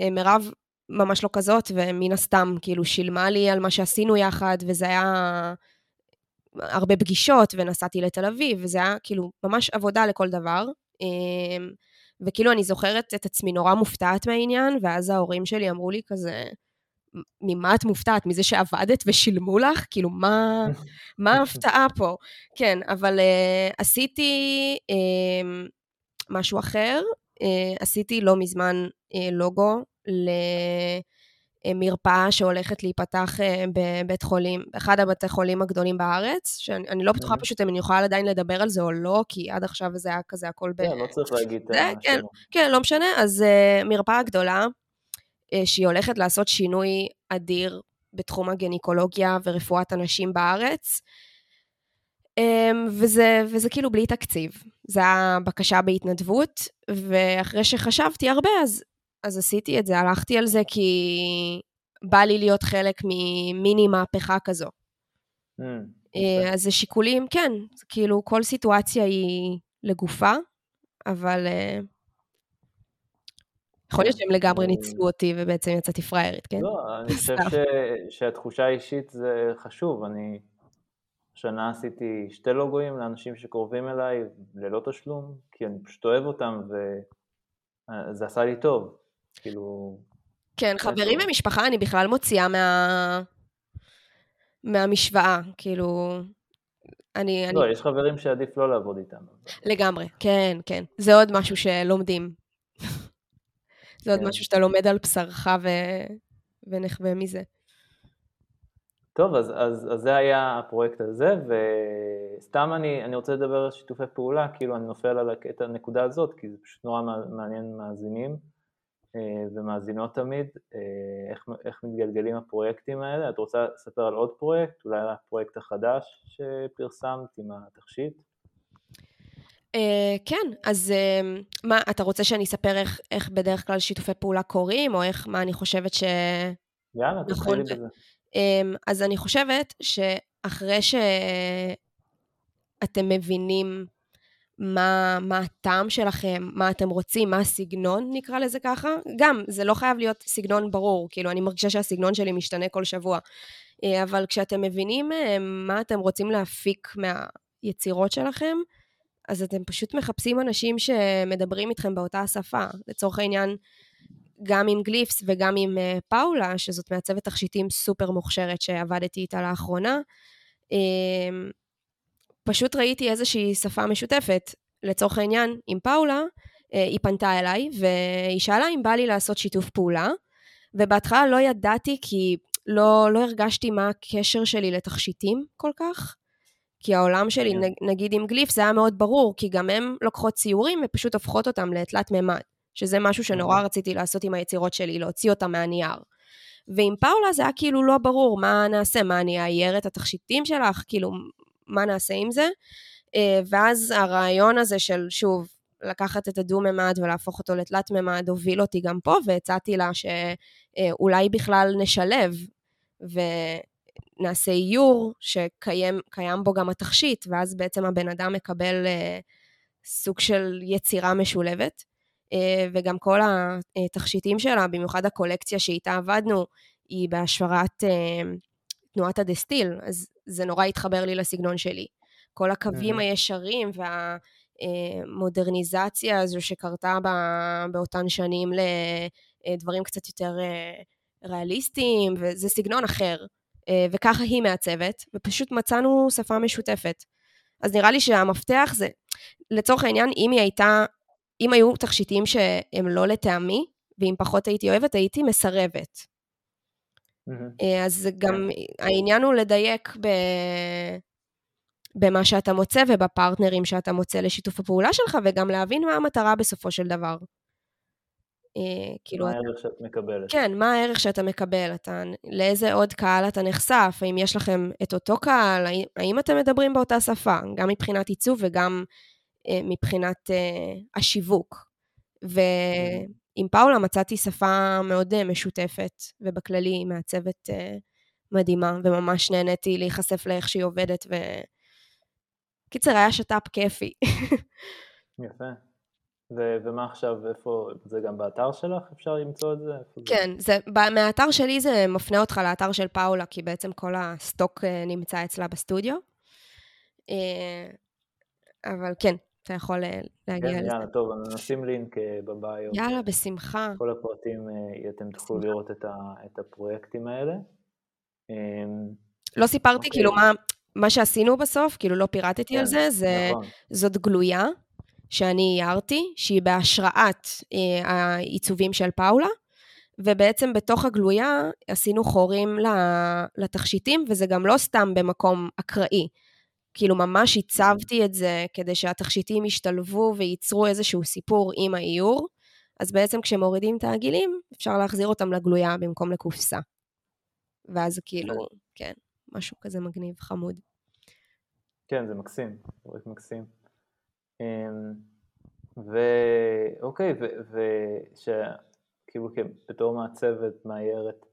S2: ומירב ממש לא כזאת, ומן הסתם, כאילו, שילמה לי על מה שעשינו יחד, וזה היה הרבה פגישות, ונסעתי לתל אביב, וזה היה כאילו ממש עבודה לכל דבר. וכאילו, אני זוכרת את עצמי נורא מופתעת מהעניין, ואז ההורים שלי אמרו לי כזה, ממה את מופתעת? מזה שעבדת ושילמו לך? כאילו, מה, מה ההפתעה פה? כן, אבל uh, עשיתי uh, משהו אחר. Uh, עשיתי לא מזמן uh, לוגו למרפאה שהולכת להיפתח uh, בבית חולים, אחד הבתי חולים הגדולים בארץ, שאני אני לא בטוחה. פשוט אם אני יכולה עדיין לדבר על זה או לא, כי עד עכשיו זה היה כזה הכל ב...
S1: כן, לא צריך להגיד את
S2: זה,
S1: השם.
S2: כן. כן, לא משנה. אז מרפאה גדולה, שהיא הולכת לעשות שינוי אדיר בתחום הגניקולוגיה ורפואת הנשים בארץ. Um, וזה, וזה כאילו בלי תקציב. זה היה בקשה בהתנדבות, ואחרי שחשבתי הרבה, אז, אז עשיתי את זה, הלכתי על זה כי בא לי להיות חלק ממיני מהפכה כזו.
S1: Mm,
S2: אה. אז זה שיקולים, כן, כאילו כל סיטואציה היא לגופה, אבל אה, יכול להיות
S1: כן,
S2: שהם לגמרי
S1: אה,
S2: ניצלו אותי ובעצם יצאתי פראיירית, כן?
S1: לא, אני חושב. ש... שהתחושה האישית זה חשוב. אני השנה עשיתי שתי לוגויים לאנשים שקרובים אליי ללא תשלום, כי אני פשוט אוהב אותם וזה עשה לי טוב. כאילו,
S2: כן, חברים. ומשפחה אני בכלל מוציאה מה... מהמשוואה, כאילו... אני, אני
S1: לא, יש חברים שעדיף לא לעבוד איתם.
S2: לגמרי, כן, כן. זה עוד משהו שלומדים. זה עוד
S1: כן.
S2: משהו שאתה לומד על בשרך ו... ונחווה מזה.
S1: טוב, אז, אז, אז זה היה הפרויקט הזה, וסתם אני, אני רוצה לדבר על שיתופי פעולה, כאילו אני נופל על הנקודה הזאת, כי זה פשוט נורא מעניין מאזינים ומאזינות תמיד, אה, איך, איך מתגלגלים הפרויקטים האלה. את רוצה לספר על עוד פרויקט, אולי על הפרויקט החדש שפרסמת עם התכשיט?
S2: Uh, כן, אז uh, מה, אתה רוצה שאני אספר איך, איך בדרך כלל שיתופי פעולה קורים, או איך, מה אני חושבת ש...
S1: יאללה, תתחילי בזה.
S2: אמ, אז אני חושבת שאחרי שאתם מבינים מה, מה הטעם שלכם, מה אתם רוצים, מה הסגנון, נקרא לזה ככה, גם, זה לא חייב להיות סגנון ברור, כאילו, אני מרגישה שהסגנון שלי משתנה כל שבוע. אה, אבל כשאתם מבינים אה, מה אתם רוצים להפיק מהיצירות שלכם, אז אתם פשוט מחפשים אנשים שמדברים איתכם באותה השפה. לצורך העניין, גם עם גליפס וגם עם uh, פאולה, שזאת מעצבת תכשיטים סופר מוכשרת שעבדתי איתה לאחרונה. פשוט ראיתי איזושהי שפה משותפת. לצורך העניין, עם פאולה, uh, היא פנתה אליי, והיא שאלה אם בא לי לעשות שיתוף פעולה, ובהתחלה לא ידעתי כי לא, לא הרגשתי מה הקשר שלי לתכשיטים כל כך. כי העולם שלי, כן. נגיד עם גליף, זה היה מאוד ברור, כי גם הם לוקחות ציורים ופשוט הופכות אותם לתלת מימד. שזה משהו שנורא אוקיי. רציתי לעשות עם היצירות שלי, להוציא אותם מהנייר. ועם פאולה זה היה כאילו לא ברור, מה נעשה? מה, אני אאייר את התכשיטים שלך? כאילו, מה נעשה עם זה? אה, ואז הרעיון הזה של, שוב, לקחת את הדו-ממד ולהפוך אותו לתלת-ממד, הוביל אותי גם פה, והצעתי לה שאולי בכלל נשלב, ונעשה איור שקיים בו גם התכשיט, ואז בעצם הבן אדם מקבל אה, סוג של יצירה משולבת. אה, וגם כל התכשיטים שלה, במיוחד הקולקציה שאיתה עבדנו, היא בהשוורת אה, תנועת הדסטיל, אז זה נורא התחבר לי לסגנון שלי. כל הקווים. הישרים והמודרניזציה הזו שקרתה באותן שנים לדברים קצת יותר אה, ריאליסטיים, וזה סגנון אחר. וככה היא מעצבת, ופשוט מצאנו שפה משותפת. אז נראה לי שהמפתח זה, לצורך העניין, אם היא הייתה אם היו תכשיטים שהם לא לטעמי, ואם פחות הייתי אוהבת, הייתי מסרבת. Mm-hmm. אז גם. העניין הוא לדייק ב... במה שאתה מוצא ובפרטנרים שאתה מוצא לשיתוף הפעולה שלך, וגם להבין מה המטרה בסופו של דבר.
S1: אה, כאילו... מה הערך שאת מקבלת.
S2: כן, מה הערך שאתה מקבל, אתה, לאיזה עוד קהל אתה נחשף, האם יש לכם את אותו קהל, האם אתם מדברים באותה שפה, גם מבחינת עיצוב וגם אה, מבחינת אה, השיווק. ועם פאולה מצאתי שפה מאוד אה, משותפת, ובכללי היא מעצבת מדהימה, וממש נהניתי להיחשף לאיך שהיא עובדת, ו... קיצר, היה שת"פ כיפי.
S1: יפה. ו- ומה עכשיו, איפה, זה גם באתר שלך אפשר למצוא את זה?
S2: כן, זה, מהאתר שלי זה מפנה אותך לאתר של פאולה, כי בעצם כל הסטוק נמצא אצלה בסטודיו. אבל כן, אתה יכול אה, להגיע
S1: כן, לזה. כן, יאללה, טוב, נשים לינק אה, בביו.
S2: יאללה, בשמחה.
S1: כל הפרטים, אה, אתם תוכלו לראות את, ה, את הפרויקטים האלה. אמ,
S2: לא סיפרתי, אוקיי. כאילו, מה, מה שעשינו בסוף, כאילו, לא פירטתי כן, על זה, זה נכון. זאת גלויה שאני איירתי, שהיא בהשראת אה, העיצובים של פאולה, ובעצם בתוך הגלויה עשינו חורים לתכשיטים, וזה גם לא סתם במקום אקראי. כאילו ממש הצבתי את זה כדי שהתכשיטים ישתלבו וייצרו איזשהו סיפור עם האיור, אז בעצם כשמורידים את העגילים, אפשר להחזיר אותם לגלויה במקום לקופסה. ואז כאילו, כן, משהו כזה מגניב, חמוד.
S1: כן, זה מקסים, פרויקט מקסים. אמ, ואוקיי, ושכאילו בתור מעצבת, מאיירת,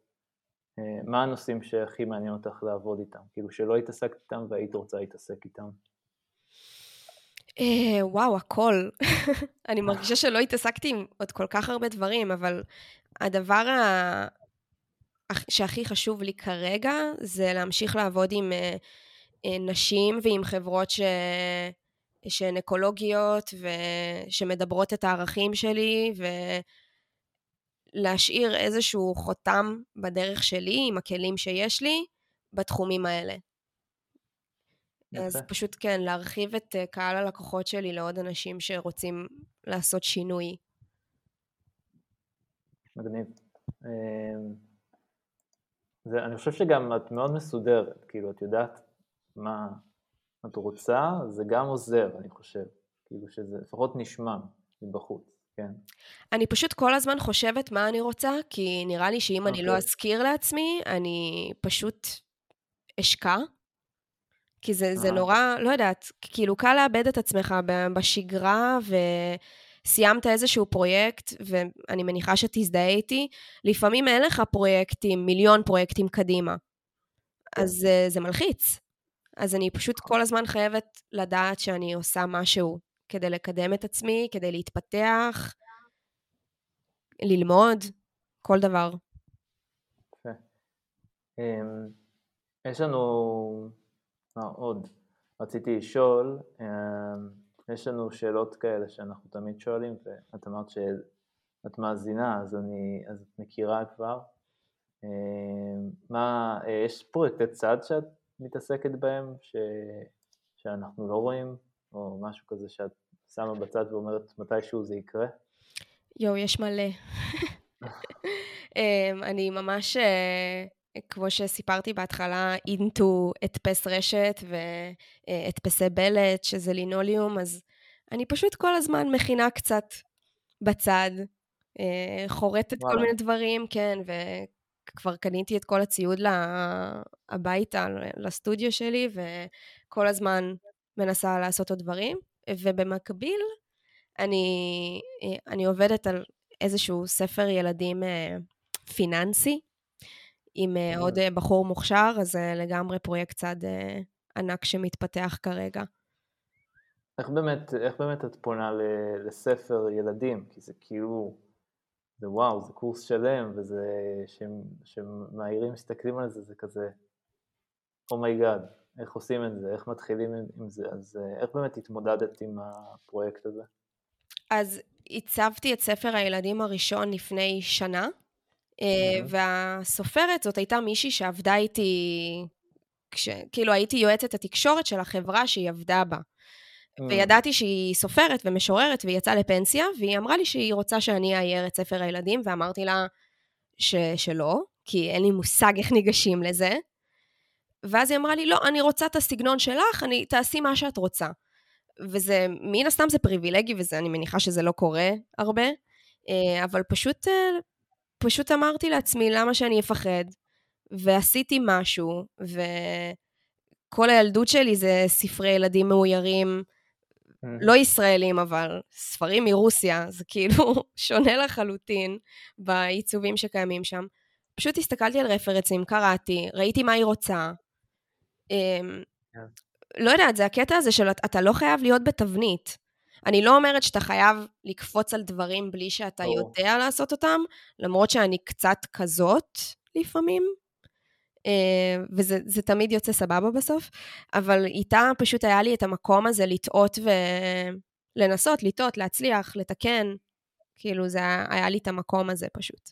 S1: מה הנושאים שהכי מעניין אותך לעבוד איתם? כאילו שלא התעסקת איתם והיית רוצה להתעסק איתם?
S2: אה, וואו, הכל. אני מרגישה שלא התעסקתי עם עוד כל כך הרבה דברים, אבל הדבר ה... שהכי חשוב לי כרגע זה להמשיך לעבוד עם אה, נשים ועם חברות ש... שהן אקולוגיות ושמדברות את הערכים שלי, ו... להשאיר איזשהו חותם בדרך שלי, עם הכלים שיש לי, בתחומים האלה. יפה. אז פשוט כן, להרחיב את אה, קהל הלקוחות שלי לעוד אנשים שרוצים לעשות שינוי.
S1: מגניב. אמ, זה, אני חושב שגם את מאוד מסודרת, כאילו, את יודעת מה את רוצה, זה גם עוזר, אני חושב. כאילו שזה לפחות נשמע מבחוץ, כן.
S2: אני פשוט כל הזמן חושבת מה אני רוצה, כי נראה לי שאם okay. אני לא אוקיי. אזכיר לעצמי, אני פשוט אשקע. כי זה, זה נורא, לא יודעת, כאילו קל לאבד את עצמך בשגרה, וסיימת איזשהו פרויקט, ואני מניחה שתזדהה איתי, לפעמים אין לך פרויקטים, מיליון פרויקטים קדימה. כן. אז זה, זה מלחיץ. אז אני פשוט כל הזמן חייבת לדעת שאני עושה משהו כדי לקדם את עצמי, כדי להתפתח, ללמוד, כל דבר.
S1: אמ, יש לנו, מה עוד? רציתי לשאול, אמ, יש לנו שאלות כאלה שאנחנו תמיד שואלים, ואת אמרת שאת מאזינה, אז את מכירה כבר. אמ, מה, אה, יש פרויקטי צד שאת מתעסקת בהם, ש, שאנחנו לא רואים? או משהו כזה שאת שמה בצד ואומרת מתישהו זה יקרה?
S2: יואו, יש מלא. אמ, אני ממש, אה, כמו שסיפרתי בהתחלה, אינטו הדפס רשת והדפסי בלט, שזה לינוליום, אז אני פשוט כל הזמן מכינה קצת בצד, אה, חורטת כל מיני דברים, כן, וכבר קניתי את כל הציוד הביתה, לסטודיו שלי, וכל הזמן מנסה לעשות עוד דברים. ובמקביל, אני, אני עובדת על איזשהו ספר ילדים אה, פיננסי, עם אה, עוד אה, בחור מוכשר, אז זה לגמרי פרויקט צד ענק שמתפתח כרגע.
S1: איך באמת, איך באמת את פונה לספר ילדים? כי זה כאילו, זה וואו, זה קורס שלם, וזה, שמאיירים מסתכלים על זה, זה כזה, oh my God. איך עושים את זה, איך מתחילים עם זה, אז אה, איך באמת התמודדת עם הפרויקט הזה?
S2: אז עיצבתי את ספר הילדים הראשון לפני שנה, mm-hmm. והסופרת זאת הייתה מישהי שעבדה איתי, כש, כאילו הייתי יועצת התקשורת של החברה שהיא עבדה בה. וידעתי שהיא סופרת ומשוררת והיא יצאה לפנסיה, והיא אמרה לי שהיא רוצה שאני אאייר את ספר הילדים, ואמרתי לה ש, שלא, כי אין לי מושג איך ניגשים לזה. ואז היא אמרה לי, לא, אני רוצה את הסגנון שלך, אני, תעשי מה שאת רוצה. וזה, מן הסתם זה פריבילגי, ואני מניחה שזה לא קורה הרבה, אה, אבל פשוט, אה, פשוט אמרתי לעצמי, למה שאני אפחד? ועשיתי משהו, וכל הילדות שלי זה ספרי ילדים מאוירים, לא ישראלים, אבל ספרים מרוסיה, זה כאילו שונה לחלוטין בעיצובים שקיימים שם. פשוט הסתכלתי על רפרנסים, קראתי, ראיתי מה היא רוצה. לא יודעת, זה הקטע הזה של אתה לא חייב להיות בתבנית. אני לא אומרת שאתה חייב לקפוץ על דברים בלי שאתה או. יודע לעשות אותם, למרות שאני קצת כזאת לפעמים, אמ, וזה תמיד יוצא סבבה בסוף, אבל איתה פשוט היה לי את המקום הזה לטעות ולנסות, לטעות, להצליח, לתקן, כאילו זה היה, היה לי את המקום הזה פשוט.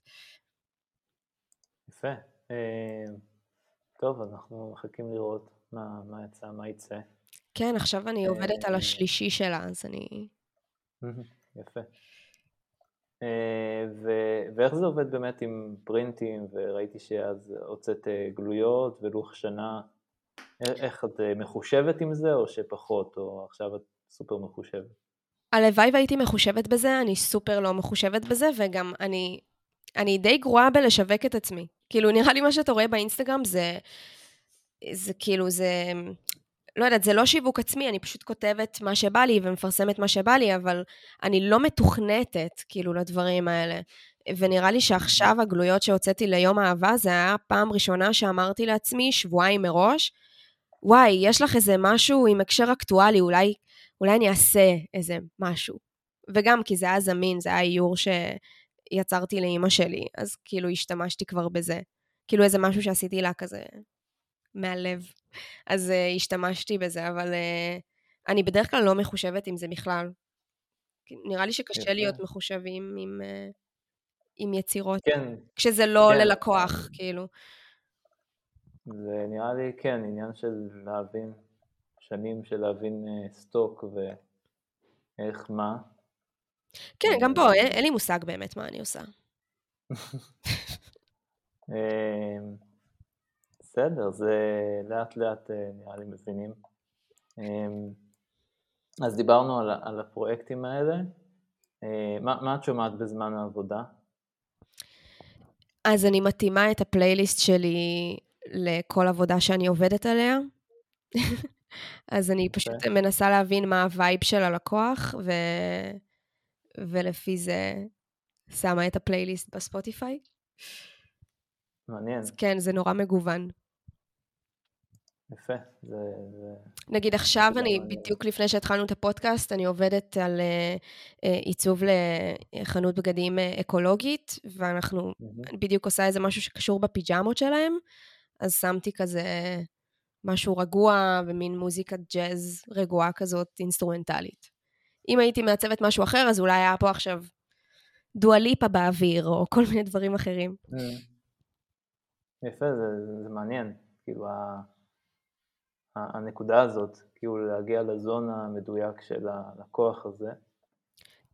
S1: יפה. טוב, אנחנו מחכים לראות מה, מה יצא, מה יצא.
S2: כן, עכשיו אני עובדת על אה, השלישי שלה, אז אני...
S1: יפה. אה, ו- ואיך זה עובד באמת עם פרינטים, וראיתי שאז הוצאת אה, גלויות ולוח שנה, איך את מחושבת עם זה, או שפחות, או עכשיו את סופר מחושבת?
S2: הלוואי והייתי מחושבת בזה, אני סופר לא מחושבת בזה, וגם אני, אני די גרועה בלשווק את עצמי. כאילו, נראה לי מה שאתה רואה באינסטגרם זה, זה כאילו, זה, לא יודעת, זה לא שיווק עצמי, אני פשוט כותבת מה שבא לי ומפרסמת מה שבא לי, אבל אני לא מתוכנתת, כאילו, לדברים האלה. ונראה לי שעכשיו הגלויות שהוצאתי ליום האהבה, זה היה פעם ראשונה שאמרתי לעצמי, שבועיים מראש, וואי, יש לך איזה משהו עם הקשר אקטואלי, אולי, אולי אני אעשה איזה משהו. וגם כי זה היה זמין, זה היה איור שיצרתי לאימא שלי, אז כאילו השתמשתי כבר בזה. כאילו איזה משהו שעשיתי לה כזה מהלב. אז uh, השתמשתי בזה, אבל uh, אני בדרך כלל לא מחושבת עם זה בכלל. נראה לי שקשה להיות מחושבים עם, uh, עם יצירות. כן. כשזה לא כן. ללקוח, כאילו.
S1: זה נראה לי, כן, עניין של להבין, שנים של להבין uh, סטוק ואיך מה.
S2: כן, גם פה, אין, אין לי מושג באמת מה אני עושה.
S1: בסדר, זה לאט לאט אה, נראה לי מבינים. אמ, אז דיברנו על, על הפרויקטים האלה. אה, מה, מה את שומעת בזמן העבודה?
S2: אז אני מתאימה את הפלייליסט שלי לכל עבודה שאני עובדת עליה. אז אני פשוט okay. מנסה להבין מה ה vibe של הלקוח, ו... ולפי זה שמה את הפלייליסט בספוטיפיי.
S1: מעניין.
S2: אז כן, זה נורא מגוון.
S1: יפה, זה... זה...
S2: נגיד עכשיו אני, מעניין. בדיוק לפני שהתחלנו את הפודקאסט, אני עובדת על uh, עיצוב לחנות בגדים uh, אקולוגית, ואנחנו, mm-hmm. בדיוק עושה איזה משהו שקשור בפיג'מות שלהם, אז שמתי כזה משהו רגוע ומין מוזיקת ג'אז רגועה כזאת, אינסטרומנטלית. אם הייתי מעצבת משהו אחר, אז אולי היה פה עכשיו דואליפה באוויר, או כל מיני דברים אחרים. Mm.
S1: יפה, זה, זה מעניין. כאילו, ה, הנקודה הזאת, כאילו להגיע לזון המדויק של הלקוח הזה.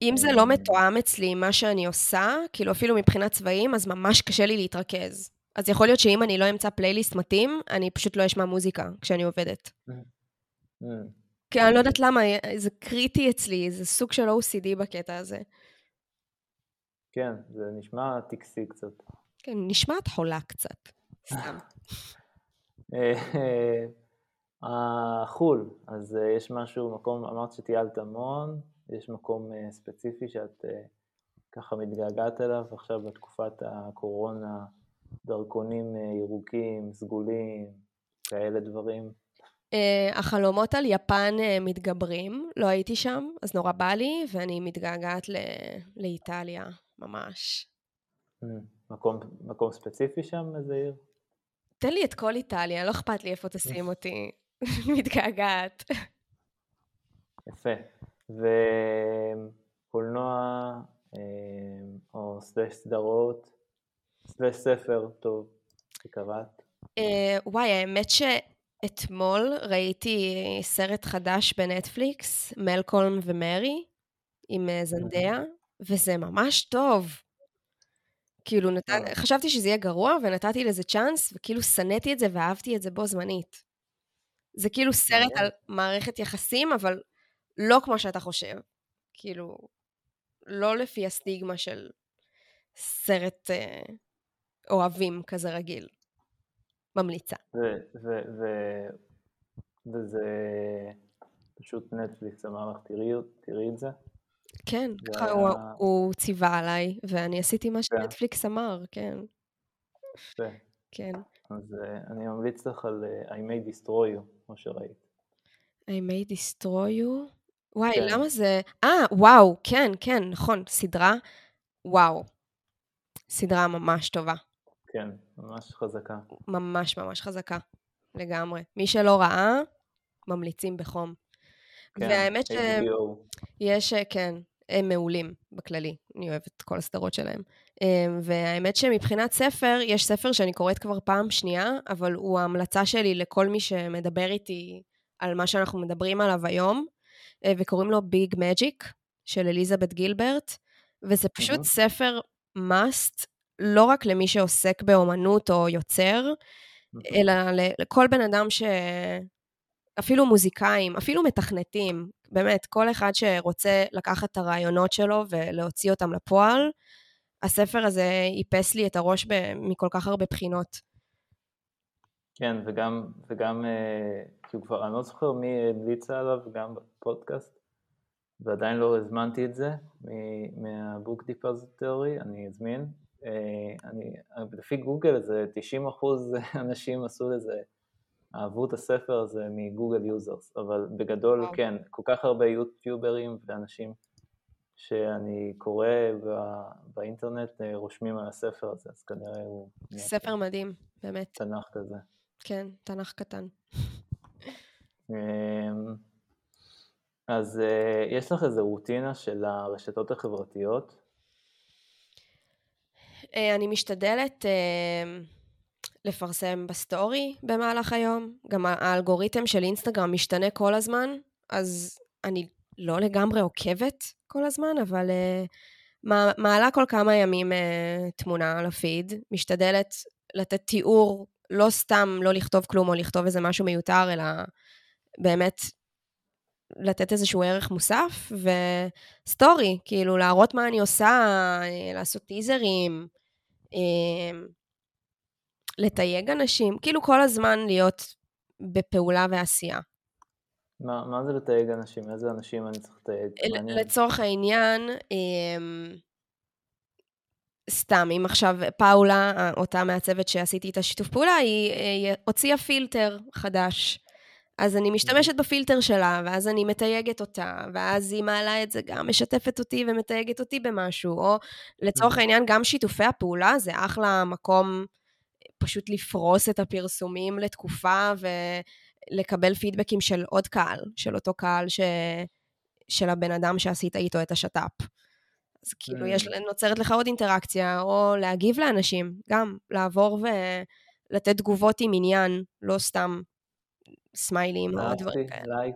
S2: אם זה לא אה, מתואם אצלי עם מה שאני עושה, כאילו אפילו מבחינת צבעים, אז ממש קשה לי להתרכז. אז יכול להיות שאם אני לא אמצא פלייליסט מתאים, אני פשוט לא אשמע מוזיקה כשאני עובדת. כי אני לא יודעת למה, זה קריטי אצלי, זה סוג של OCD בקטע הזה.
S1: כן, זה נשמע טקסי קצת.
S2: כן, נשמעת חולה קצת, סתם.
S1: אה, חו"ל, אז אה, יש משהו, מקום, אמרת שטיילת המון, יש מקום אה, ספציפי שאת ככה מתגעגעת אליו עכשיו בתקופת הקורונה, דרכונים ירוקים, סגולים, כאלה דברים.
S2: Uh, החלומות על יפן uh, מתגברים, לא הייתי שם, אז נורא בא לי, ואני מתגעגעת ל- לאיטליה, ממש.
S1: Mm, מקום, מקום ספציפי שם, איזה עיר?
S2: תן לי את כל איטליה, לא אכפת לי איפה תשים אותי, מתגעגעת.
S1: יפה. וקולנוע, אה, או סלש סדרות, סלש ספר, טוב, שקראת?
S2: וואי, האמת ש... אתמול ראיתי סרט חדש בנטפליקס, מלקולם ומרי, עם אה, זנדיה, וזה ממש טוב. כאילו, נת... חשבתי שזה יהיה גרוע, ונתתי לזה צ'אנס, וכאילו שנאתי את זה ואהבתי את זה בו זמנית. זה כאילו סרט על מערכת יחסים, אבל לא כמו שאתה חושב. כאילו, לא לפי הסטיגמה של סרט אה, אוהבים כזה רגיל. ממליצה.
S1: וזה פשוט נטפליקס אמר לך, תראי, תראי את זה.
S2: כן, ככה. הוא, הוא ציווה עליי, ואני עשיתי מה כן. שנטפליקס אמר, כן.
S1: יפה.
S2: כן.
S1: אז uh, אני ממליץ לך על uh, I may destroy you, כמו שראית.
S2: I may destroy you? וואי, כן. למה זה... אה, וואו, כן, כן, נכון, סדרה, וואו. סדרה ממש טובה.
S1: כן, ממש חזקה.
S2: ממש ממש חזקה, לגמרי. מי שלא ראה, ממליצים בחום. כן, והאמת שיש, כן, הם מעולים בכללי, אני אוהבת את כל הסדרות שלהם. אמ, והאמת שמבחינת ספר, יש ספר שאני קוראת כבר פעם שנייה, אבל הוא ההמלצה שלי לכל מי שמדבר איתי על מה שאנחנו מדברים עליו היום, אה, וקוראים לו ביג מג'יק, של אליזבת גילברט, וזה פשוט mm-hmm. ספר must לא רק למי שעוסק באומנות או יוצר, אלא לכל בן אדם ש... אפילו מוזיקאים, אפילו מתכנתים, באמת, כל אחד שרוצה לקחת את הרעיונות שלו ולהוציא אותם לפועל, הספר הזה איפס לי את הראש ב... מכל כך הרבה בחינות.
S1: כן, וגם, וגם, אה, כאילו כבר, אני לא זוכר מי המליצה עליו גם בפודקאסט, ועדיין לא הזמנתי את זה מה Book Depository, אני אזמין, אני, לפי גוגל זה 90 אחוז אנשים עשו לזה, אהבו את הספר הזה מ Google users, אבל בגדול וואו. כן, כל כך הרבה יוטיוברים ואנשים שאני קורא בא, באינטרנט אה, רושמים על הספר הזה, אז כנראה הוא...
S2: ספר מדהים, באמת.
S1: תנ"ך כזה.
S2: כן, תנ"ך קטן.
S1: אמ, אז אה, יש לך איזו רוטינה של הרשתות החברתיות?
S2: אה, אני משתדלת אה, לפרסם בסטורי במהלך היום. גם האלגוריתם של אינסטגרם משתנה כל הזמן, אז אני לא לגמרי עוקבת כל הזמן, אבל אה, מעלה כל כמה ימים תמונה על הפיד, משתדלת לתת תיאור לא סתם לא לכתוב כלום או לכתוב איזה משהו מיותר, אלא באמת לתת איזשהו ערך מוסף, וסטורי, כאילו להראות מה אני עושה, לעשות טיזרים, לתייג אנשים, כאילו כל הזמן להיות בפעולה ועשייה.
S1: מה, מה זה לתייג אנשים? איזה אנשים אני צריך לתייג?
S2: לצורך העניין, אמ, סתם, אם עכשיו פאולה, אותה מעצבת שעשיתי את השיתוף פעולה, היא, היא הוציאה פילטר חדש. אז אני משתמשת בפילטר שלה, ואז אני מתייגת אותה, ואז היא מעלה את זה, גם משתפת אותי ומתייגת אותי במשהו, או לצורך העניין, גם שיתופי הפעולה זה אחלה מקום פשוט לפרוס את הפרסומים לתקופה ולקבל פידבקים של עוד קהל, של אותו קהל ש... של הבן אדם שעשית איתו את השת"פ. אז כאילו, יש, נוצרת לך עוד אינטראקציה, או להגיב לאנשים, גם לעבור ולתת תגובות עם עניין, לא סתם סמיילים או דברים
S1: כאלה. לייק,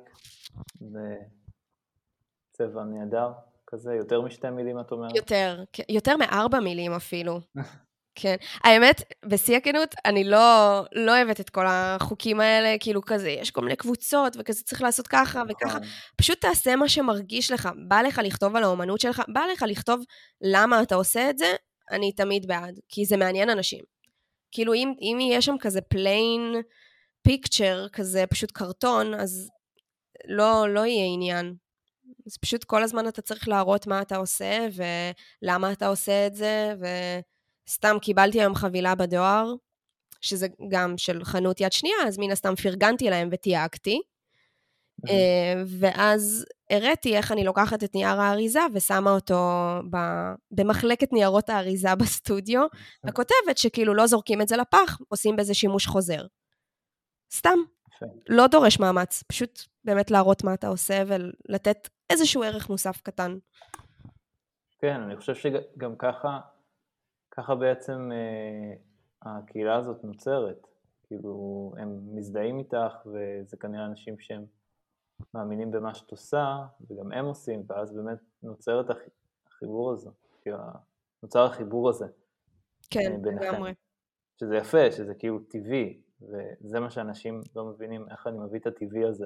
S1: וצבע נהדר, כזה, יותר משתי מילים את אומרת?
S2: יותר, יותר מארבע מילים אפילו. כן. האמת, בשיא הכנות, אני לא, לא אוהבת את כל החוקים האלה, כאילו כזה, יש כל מיני קבוצות, וכזה צריך לעשות ככה וככה. נכון. פשוט תעשה מה שמרגיש לך. בא לך לכתוב על האומנות שלך, בא לך לכתוב למה אתה עושה את זה, אני תמיד בעד, כי זה מעניין אנשים. כאילו, אם, אם יהיה שם כזה plain picture, כזה פשוט קרטון, אז לא, לא יהיה עניין. אז פשוט כל הזמן אתה צריך להראות מה אתה עושה, ולמה אתה עושה את זה, ו... סתם קיבלתי היום חבילה בדואר, שזה גם של חנות יד שנייה, אז מן הסתם פרגנתי להם ותייגתי. אה, ואז הראתי איך אני לוקחת את נייר האריזה ושמה אותו ב... במחלקת ניירות האריזה בסטודיו, וכותבת שכאילו לא זורקים את זה לפח, עושים בזה שימוש חוזר. סתם. לא דורש מאמץ, פשוט באמת להראות מה אתה עושה ולתת איזשהו ערך מוסף קטן.
S1: כן, אני חושב שגם ככה ככה בעצם אה, הקהילה הזאת נוצרת. כאילו, הם מזדהים איתך, וזה כנראה אנשים שהם מאמינים במה שאת עושה, וגם הם עושים, ואז באמת נוצר את החיבור הזה, כאילו, נוצר החיבור הזה.
S2: כן, אה, לגמרי.
S1: שזה יפה, שזה כאילו טבעי, וזה מה שאנשים לא מבינים, איך אני מביא את הטבעי הזה.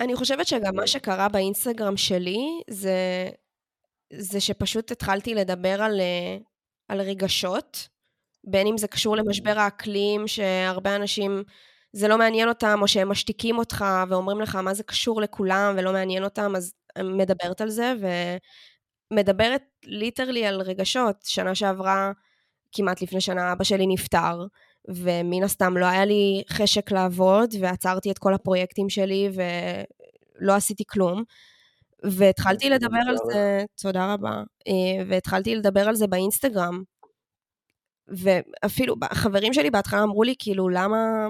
S2: אני חושבת שגם מה שקרה באינסטגרם שלי, זה, זה שפשוט התחלתי לדבר על, אה, על רגשות, בין אם זה קשור למשבר האקלים, שהרבה אנשים, זה לא מעניין אותם, או שהם משתיקים אותך ואומרים לך מה זה קשור לכולם ולא מעניין אותם, אז מדברת על זה, ומדברת ליטרלי על רגשות. שנה שעברה, כמעט לפני שנה, אבא שלי נפטר, ומן הסתם לא היה לי חשק לעבוד, ועצרתי את כל הפרויקטים שלי ולא עשיתי כלום. והתחלתי לדבר על זה, תודה רבה, אה, והתחלתי לדבר על זה באינסטגרם. ואפילו החברים שלי בהתחלה אמרו לי, כאילו, למה,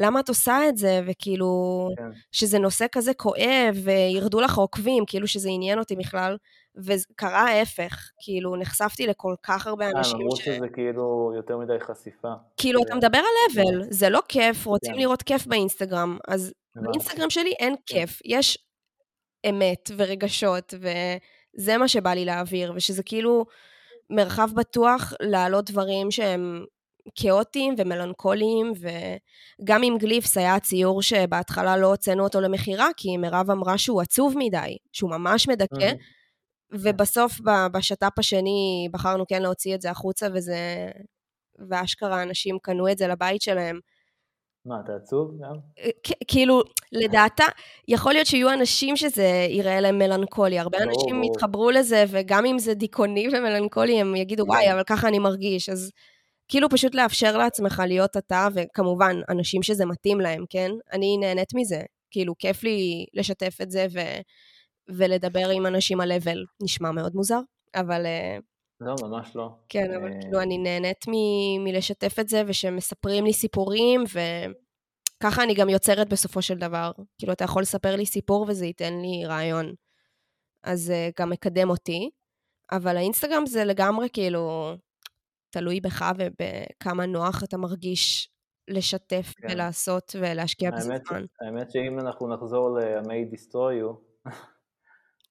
S2: למה את עושה את זה? וכאילו, כן. שזה נושא כזה כואב, וירדו לך עוקבים, כאילו שזה עניין אותי בכלל. וקרה ההפך, כאילו, נחשפתי לכל כך הרבה
S1: אה,
S2: אנשים
S1: ש... אמרו שזה כאילו יותר מדי חשיפה.
S2: כאילו, אתה מדבר על אבל, זה לא כיף, רוצים כן. לראות כיף באינסטגרם, אז באינסטגרם שלי אין כן. כיף, יש אמת ורגשות, וזה מה שבא לי להעביר, ושזה כאילו מרחב בטוח להעלות דברים שהם כאוטיים ומלנכוליים, וגם עם גליפס היה ציור שבהתחלה לא הוצאנו אותו למכירה, כי מירב אמרה שהוא עצוב מדי, שהוא ממש מדכא, ובסוף בשת"פ השני בחרנו כן להוציא את זה החוצה, וזה... ואשכרה אנשים קנו את זה לבית שלהם.
S1: מה, אתה עצוב גם? אה,
S2: כאילו, לדעתה, יכול להיות שיהיו אנשים שזה יראה להם מלנכולי. הרבה אנשים יתחברו לזה, וגם אם זה דיכאוני ומלנכולי, הם יגידו, וואי, כן. אבל ככה אני מרגיש. אז כאילו פשוט לאפשר לעצמך להיות אתה, וכמובן, אנשים שזה מתאים להם, כן? אני נהנית מזה. כאילו, כיף לי לשתף את זה ו... ולדבר עם אנשים על level. נשמע מאוד מוזר, אבל... אה,
S1: לא, ממש לא.
S2: כן, אבל אה, כאילו אני נהנית מ- מלשתף את זה, ושמספרים לי סיפורים, וככה אני גם יוצרת בסופו של דבר. כאילו, אתה יכול לספר לי סיפור וזה ייתן לי רעיון. אז זה גם מקדם אותי. אבל האינסטגרם זה לגמרי כאילו תלוי בך ובכמה נוח אתה מרגיש לשתף כן. ולעשות ולהשקיע בזה זמן.
S1: האמת שאם אנחנו נחזור ל-May Destroy You,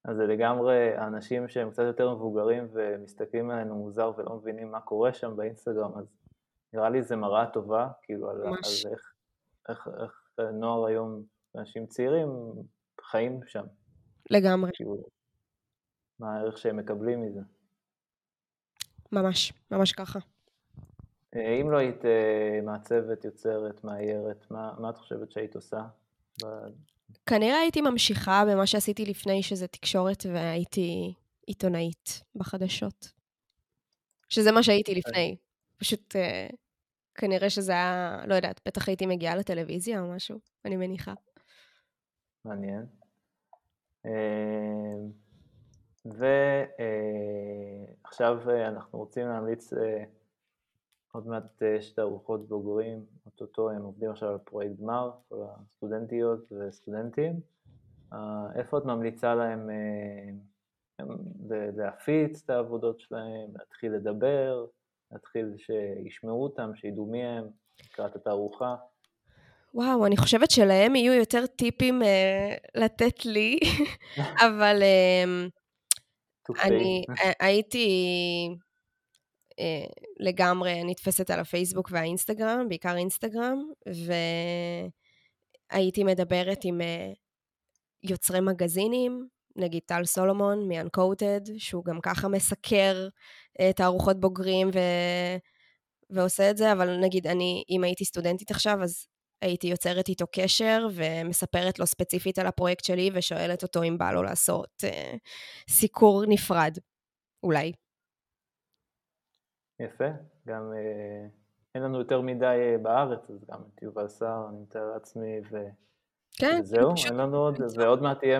S1: אז זה לגמרי האנשים שהם קצת יותר מבוגרים ומסתכלים עלינו מוזר ולא מבינים מה קורה שם באינסטגרם, אז נראה לי זה מראה טובה, כאילו, על. על איך, איך, איך נוער היום, אנשים צעירים, חיים שם.
S2: לגמרי.
S1: כאילו, מה הערך שהם מקבלים מזה.
S2: ממש, ממש ככה.
S1: אה, אם לא היית אה, מעצבת, יוצרת, מאיירת, מה, מה את חושבת שהיית עושה?
S2: כנראה הייתי ממשיכה במה שעשיתי לפני, שזה תקשורת, והייתי עיתונאית בחדשות. שזה מה שהייתי לפני. פשוט uh, כנראה שזה היה, לא יודעת, בטח הייתי מגיעה לטלוויזיה או משהו, אני מניחה.
S1: מעניין. ועכשיו אנחנו רוצים להמליץ עוד מעט יש תערוכות בוגרים, אוטוטו הם עובדים עכשיו על פרויקט גמר, כל הסטודנטיות וסטודנטים. איפה את ממליצה להם להפיץ את העבודות שלהם, להתחיל לדבר, להתחיל שישמעו אותם, שידעו מי הם לקראת התערוכה?
S2: וואו, אני חושבת שלהם יהיו יותר טיפים uh, לתת לי, אבל uh, אני הייתי לגמרי נתפסת על הפייסבוק והאינסטגרם, בעיקר אינסטגרם, והייתי מדברת עם uh, יוצרי מגזינים, נגיד טל סולומון מ-Uncoded, שהוא גם ככה מסקר תערוכות בוגרים ו... ועושה את זה, אבל נגיד אני, אם הייתי סטודנטית עכשיו, אז הייתי יוצרת איתו קשר ומספרת לו ספציפית על הפרויקט שלי ושואלת אותו אם בא לו לעשות אה, סיקור נפרד, אולי.
S1: יפה, גם אה, אין לנו יותר מדי אה, בארץ, אז גם את יובל סער, אני מתאר לעצמי, ו...
S2: כן,
S1: וזהו, אין לנו עוד, ועוד מעט יהיה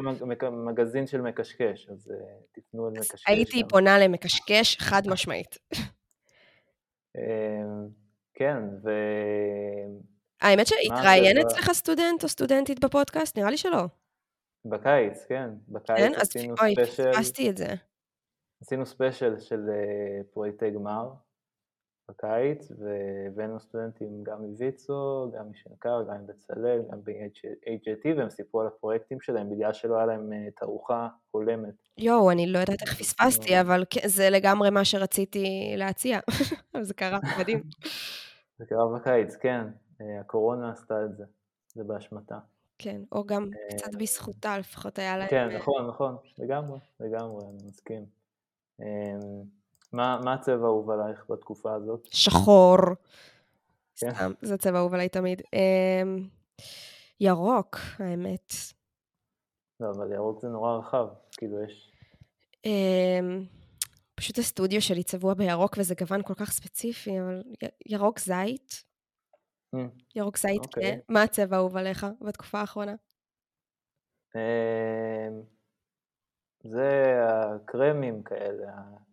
S1: מגזין של מקשקש, אז אה, תפנו אל מקשקש.
S2: הייתי פונה למקשקש חד משמעית.
S1: אה, כן, ו...
S2: האמת שהתראיין אצלך סטודנט או סטודנטית בפודקאסט? נראה לי שלא.
S1: בקיץ, כן. בקיץ
S2: כן? עשינו ספיישל. אוי, פספסתי את זה.
S1: עשינו ספיישל של אה, פרויקטי גמר בקיץ, והבאנו סטודנטים גם מוויצו, גם משנקר, גם מבצלאל, גם ב-HJT, והם סיפרו על הפרויקטים שלהם בגלל שלא היה להם אה, תערוכה הולמת.
S2: יואו, אני לא יודעת איך פספסתי, אבל זה לגמרי מה שרציתי להציע. זה קרה, מדהים.
S1: זה קרה בקיץ, כן. אה, הקורונה עשתה את זה, זה באשמתה.
S2: כן, או גם אה, קצת בזכותה, לפחות היה להם...
S1: כן, נכון, נכון, לגמרי, לגמרי, אני מסכים. מה, מה הצבע האהוב עלייך בתקופה הזאת?
S2: שחור. כן. סתם, זה צבע אהוב עליי תמיד. אמ, ירוק, האמת.
S1: לא, אבל ירוק זה נורא רחב, כאילו יש...
S2: אמ, פשוט הסטודיו שלי צבוע בירוק וזה גוון כל כך ספציפי, אבל ירוק זית, Mm. ירוק זית, okay. אוקיי. מה הצבע האהוב עליך בתקופה האחרונה?
S1: אמ, זה הקרמים כאלה,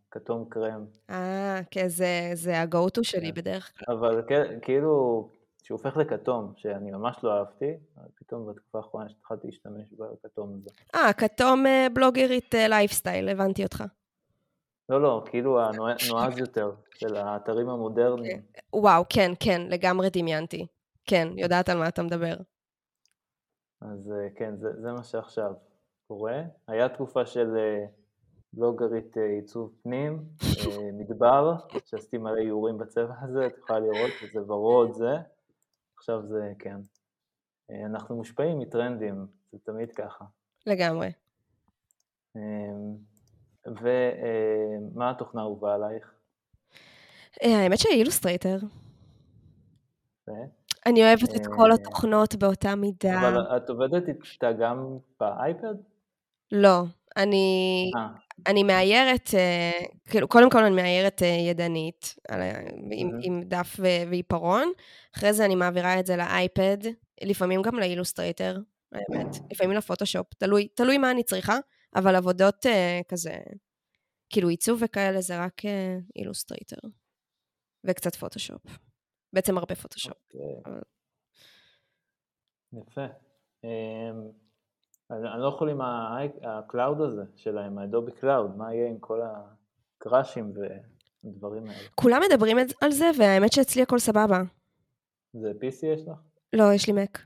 S1: הכתום קרם.
S2: אה, כן, זה, זה ה-go-to שלי כן. בדרך כלל.
S1: אבל כאילו, שהוא הופך לכתום, שאני ממש לא אהבתי, פתאום בתקופה האחרונה התחלתי להשתמש בכתום הזה.
S2: אה, כתום אה, בלוגרית לייפסטייל, אה, הבנתי אותך.
S1: לא, לא, כאילו הנועז יותר, של האתרים המודרניים.
S2: וואו, כן, כן, לגמרי דמיינתי. כן, יודעת על מה אתה מדבר.
S1: אז אה, כן, זה, זה מה שעכשיו קורה. היה תקופה של בלוגרית אה, עיצוב פנים, מדבר, שעשיתי מלא איורים בצבע הזה, את יכולה לראות, וזה ורוד זה. עכשיו זה, כן. אנחנו מושפעים מטרנדים, זה תמיד ככה.
S2: לגמרי.
S1: ומה התוכנה האהובה עלייך?
S2: אה, האמת שהיא Illustrator. אני אוהבת את כל אה, התוכנות באותה מידה.
S1: אבל את עובדת איתה גם באייפד?
S2: לא, אני, אה. אני מאיירת, כאילו, קודם כל אני מאיירת ידנית, עם, עם דף ועיפרון, אחרי זה אני מעבירה את זה לאייפד, לפעמים גם ל Illustrator, האמת, לפעמים לפוטושופ, תלוי, תלוי מה אני צריכה. אבל עבודות כזה, כאילו עיצוב וכאלה זה רק Illustrator. וקצת פוטושופ. בעצם הרבה פוטושופ. Okay. אוקיי. אבל...
S1: יפה. Um, אני לא יכול עם ה Cloud הזה שלהם, ה Adobe Cloud, מה יהיה עם כל הקראשים ודברים האלה?
S2: כולם מדברים על זה, והאמת שאצלי הכל סבבה.
S1: זה PC יש לך?
S2: לא, יש לי מק.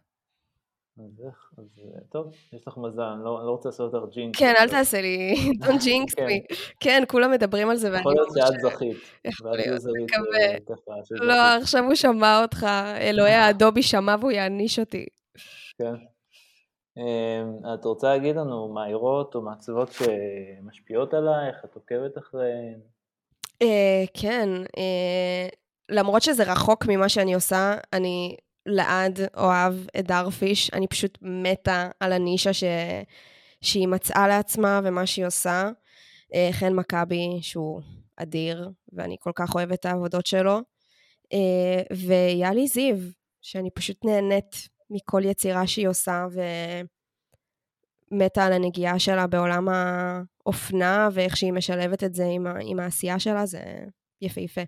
S1: אז איך, אז אה, טוב, יש לך מזל, אני לא, אני לא רוצה לעשות אותך ג'ינקס.
S2: כן, אל תעשה לי, don't jinx
S1: כן.
S2: me. כן, כולם מדברים על זה, ואני
S1: יכול להיות שאת זכית,
S2: יכול להיות, מקווה.
S1: אה.
S2: לא, עכשיו הוא שמע אותך, אלוהי האדובי שמע והוא יעניש אותי.
S1: כן. אמ, את רוצה להגיד לנו מעירות או מעצבות שמשפיעות עלייך, את עוקבת אחריהן?
S2: אה, כן, אה, למרות שזה רחוק ממה שאני עושה, אני לעד אוהב את דארפיש, אני פשוט מתה על הנישה ש... שהיא מצאה לעצמה ומה שהיא עושה. אה, חן מכבי, שהוא אדיר, ואני כל כך אוהבת את העבודות שלו. ויאלי זיו, שאני פשוט נהנית מכל יצירה שהיא עושה, ומתה על הנגיעה שלה בעולם האופנה, ואיך שהיא משלבת את זה עם, ה... עם העשייה שלה, זה יפהפה.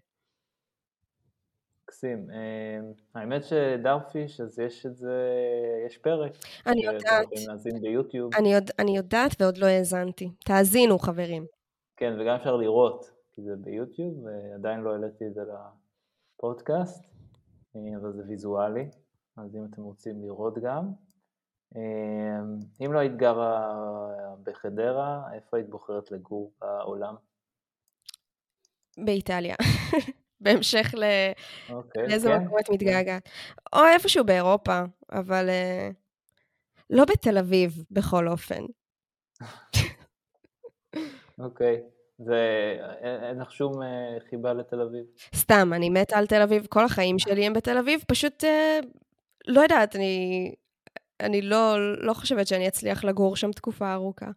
S1: מקסים. אמ, האמת שדארפיש, אז יש את זה, יש פרק.
S2: אני
S1: שאתם
S2: יודעת.
S1: להאזין ביוטיוב.
S2: אני, יודע, אני יודעת ועוד לא האזנתי. תאזינו, חברים.
S1: כן, וגם אפשר לראות, כי זה ביוטיוב, ועדיין לא העליתי את זה לפודקאסט, אה, אבל זה ויזואלי, אז אם אתם רוצים לראות גם. אה, אם לא היית גרה בחדרה, איפה היית בוחרת לגור בעולם?
S2: באיטליה. בהמשך ל...
S1: אוקיי,
S2: לאיזה
S1: כן,
S2: מקום את
S1: כן.
S2: מתגעגעת. או איפשהו באירופה, אבל אה, לא בתל אביב, בכל אופן.
S1: אוקיי. זה, אין אין לך שום אה, חיבה לתל אביב?
S2: סתם, אני מתה על תל אביב, כל החיים שלי הם בתל אביב, פשוט, אה, לא יודעת, אני, אני לא, לא חושבת שאני אצליח לגור שם תקופה ארוכה.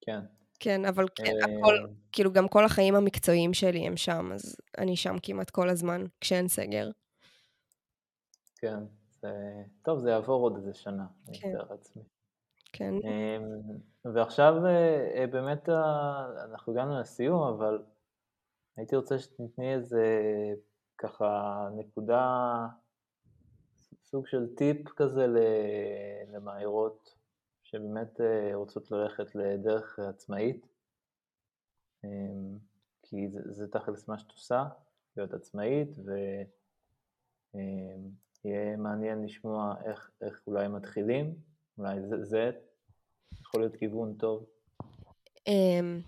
S1: כן.
S2: כן, אבל כן,
S1: אה,
S2: הכל, כאילו גם כל החיים המקצועיים שלי הם שם, אז אני שם כמעט כל הזמן, כשאין סגר.
S1: כן. זה, טוב, זה יעבור עוד איזה שנה, אני
S2: כן.
S1: מתאר לעצמי.
S2: כן.
S1: אמ, ועכשיו אה, אה, באמת אנחנו הגענו לסיום, אבל הייתי רוצה שתתני איזה ככה נקודה, סוג של טיפ כזה ל- למאיירות שבאמת אה, רוצות ללכת לדרך עצמאית, אמ, כי זה, זה תכלס מה שאת עושה, להיות עצמאית, ויהיה מעניין לשמוע איך, איך אולי מתחילים, אולי זה, זה יכול להיות כיוון טוב.
S2: אמ,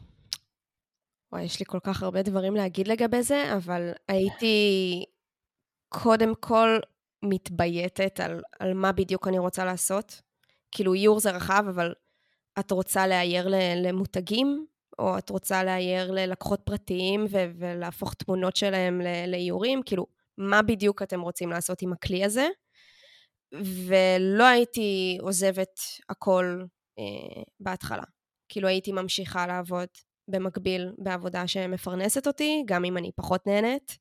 S2: וואי, יש לי כל כך הרבה דברים להגיד לגבי זה, אבל הייתי קודם כל מתבייתת על, על מה בדיוק אני רוצה לעשות. כאילו, איור זה רחב, אבל את רוצה לאייר למותגים, או את רוצה לאייר ללקוחות פרטיים ו- ולהפוך תמונות שלהם לאיורים? כאילו, מה בדיוק אתם רוצים לעשות עם הכלי הזה? ולא הייתי עוזבת הכל אה, בהתחלה. כאילו הייתי ממשיכה לעבוד במקביל בעבודה שמפרנסת אותי, גם אם אני פחות נהנית,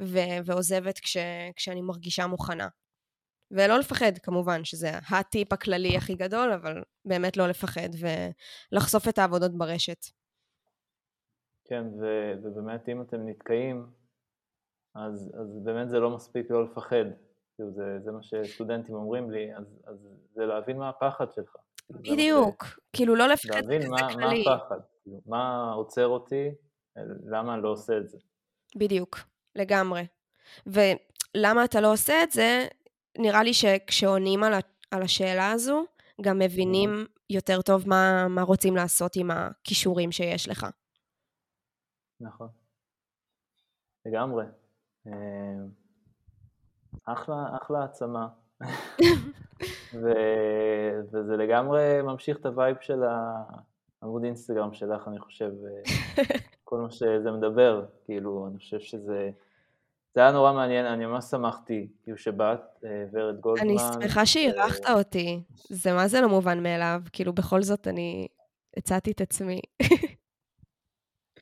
S2: ו- ועוזבת כש- כשאני מרגישה מוכנה. ולא לפחד, כמובן, שזה הטיפ הכללי הכי גדול, אבל באמת לא לפחד ולחשוף את העבודות ברשת.
S1: כן, ו, ובאמת אם אתם נתקעים, אז, אז באמת זה לא מספיק לא לפחד. כאילו זה, זה מה שסטודנטים אומרים לי, אז, אז זה להבין מה הפחד שלך. כאילו, זה מה
S2: בדיוק. כאילו, לא לפחד זה
S1: להבין
S2: כזה
S1: מה, מה
S2: כללי.
S1: הפחד, כאילו, מה עוצר אותי, למה אני לא עושה את זה.
S2: בדיוק, לגמרי. ולמה אתה לא עושה את זה, נראה לי שכשעונים על, ה- על השאלה הזו, גם מבינים יותר טוב מה, מה רוצים לעשות עם הכישורים שיש לך.
S1: נכון. לגמרי. אה, אחלה, אחלה העצמה. ו, וזה לגמרי ממשיך את ה vibe של העמוד אינסטגרם שלך, אני חושב, אה, כל מה שזה מדבר, כאילו, אני חושב שזה... זה היה נורא מעניין, אני ממש שמחתי, כאילו שבאת, אה, ורד גולדמן.
S2: אני שמחה שאירחת
S1: אה,
S2: אותי. זה מה זה לא מובן מאליו, כאילו בכל זאת אני הצעתי את עצמי.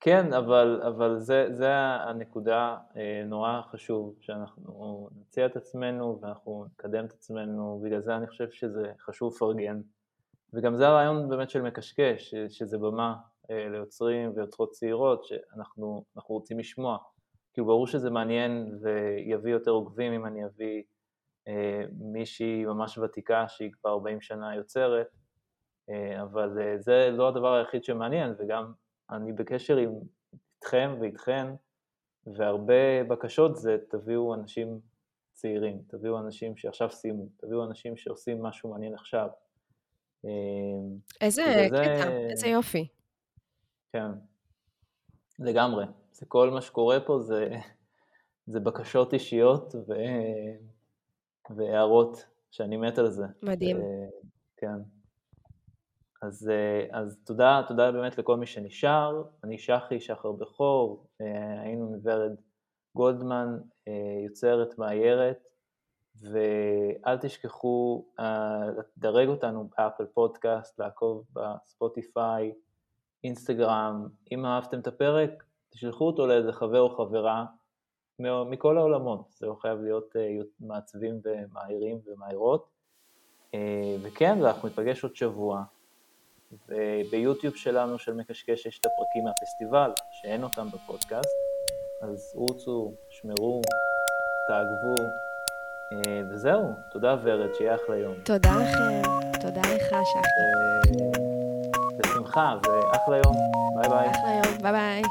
S1: כן, אבל, אבל זה, זה הנקודה אה, נורא חשוב, שאנחנו נציע את עצמנו ואנחנו נקדם את עצמנו, בגלל זה אני חושב שזה חשוב לפרגן. וגם זה הרעיון באמת של מקשקש, שזה במה ליוצרים ויוצרות צעירות, שאנחנו אנחנו רוצים לשמוע. כאילו ברור שזה מעניין ויביא יותר עוקבים אם אני אביא אה, מישהי ממש ותיקה שהיא כבר 40 שנה יוצרת, אה, אבל אה, זה לא הדבר היחיד שמעניין, וגם אני בקשר עם איתכם ואיתכן, והרבה בקשות זה תביאו אנשים צעירים, תביאו אנשים שעכשיו סיימו, תביאו אנשים שעושים משהו מעניין עכשיו.
S2: איזה קטע, איזה יופי.
S1: כן, לגמרי. זה כל מה שקורה פה זה, זה בקשות אישיות ו... והערות, שאני מת על זה.
S2: מדהים.
S1: כן. אז, אז תודה, תודה באמת לכל מי שנשאר. אני שחי, שחר בכור, היינו מוורד גולדמן, יוצרת מאיירת, ואל תשכחו לדרג אותנו באפל פודקאסט, לעקוב בספוטיפיי, אינסטגרם. אם אהבתם את הפרק, תשלחו אותו לאיזה חבר או חברה מכל העולמות, זה לא חייב להיות אה, מעצבים ומהירים ומהירות. אה, וכן, ואנחנו ניפגש עוד שבוע, וביוטיוב שלנו של מקשקש יש את הפרקים מהפסטיבל, שאין אותם בפודקאסט, אז רוצו, שמרו, תעקבו, אה, וזהו, תודה ורד, שיהיה אחלה יום.
S2: תודה לכם, תודה לך שחי.
S1: בשמחה, ואחלה יום, ביי ביי.
S2: אחלה יום, ביי ביי.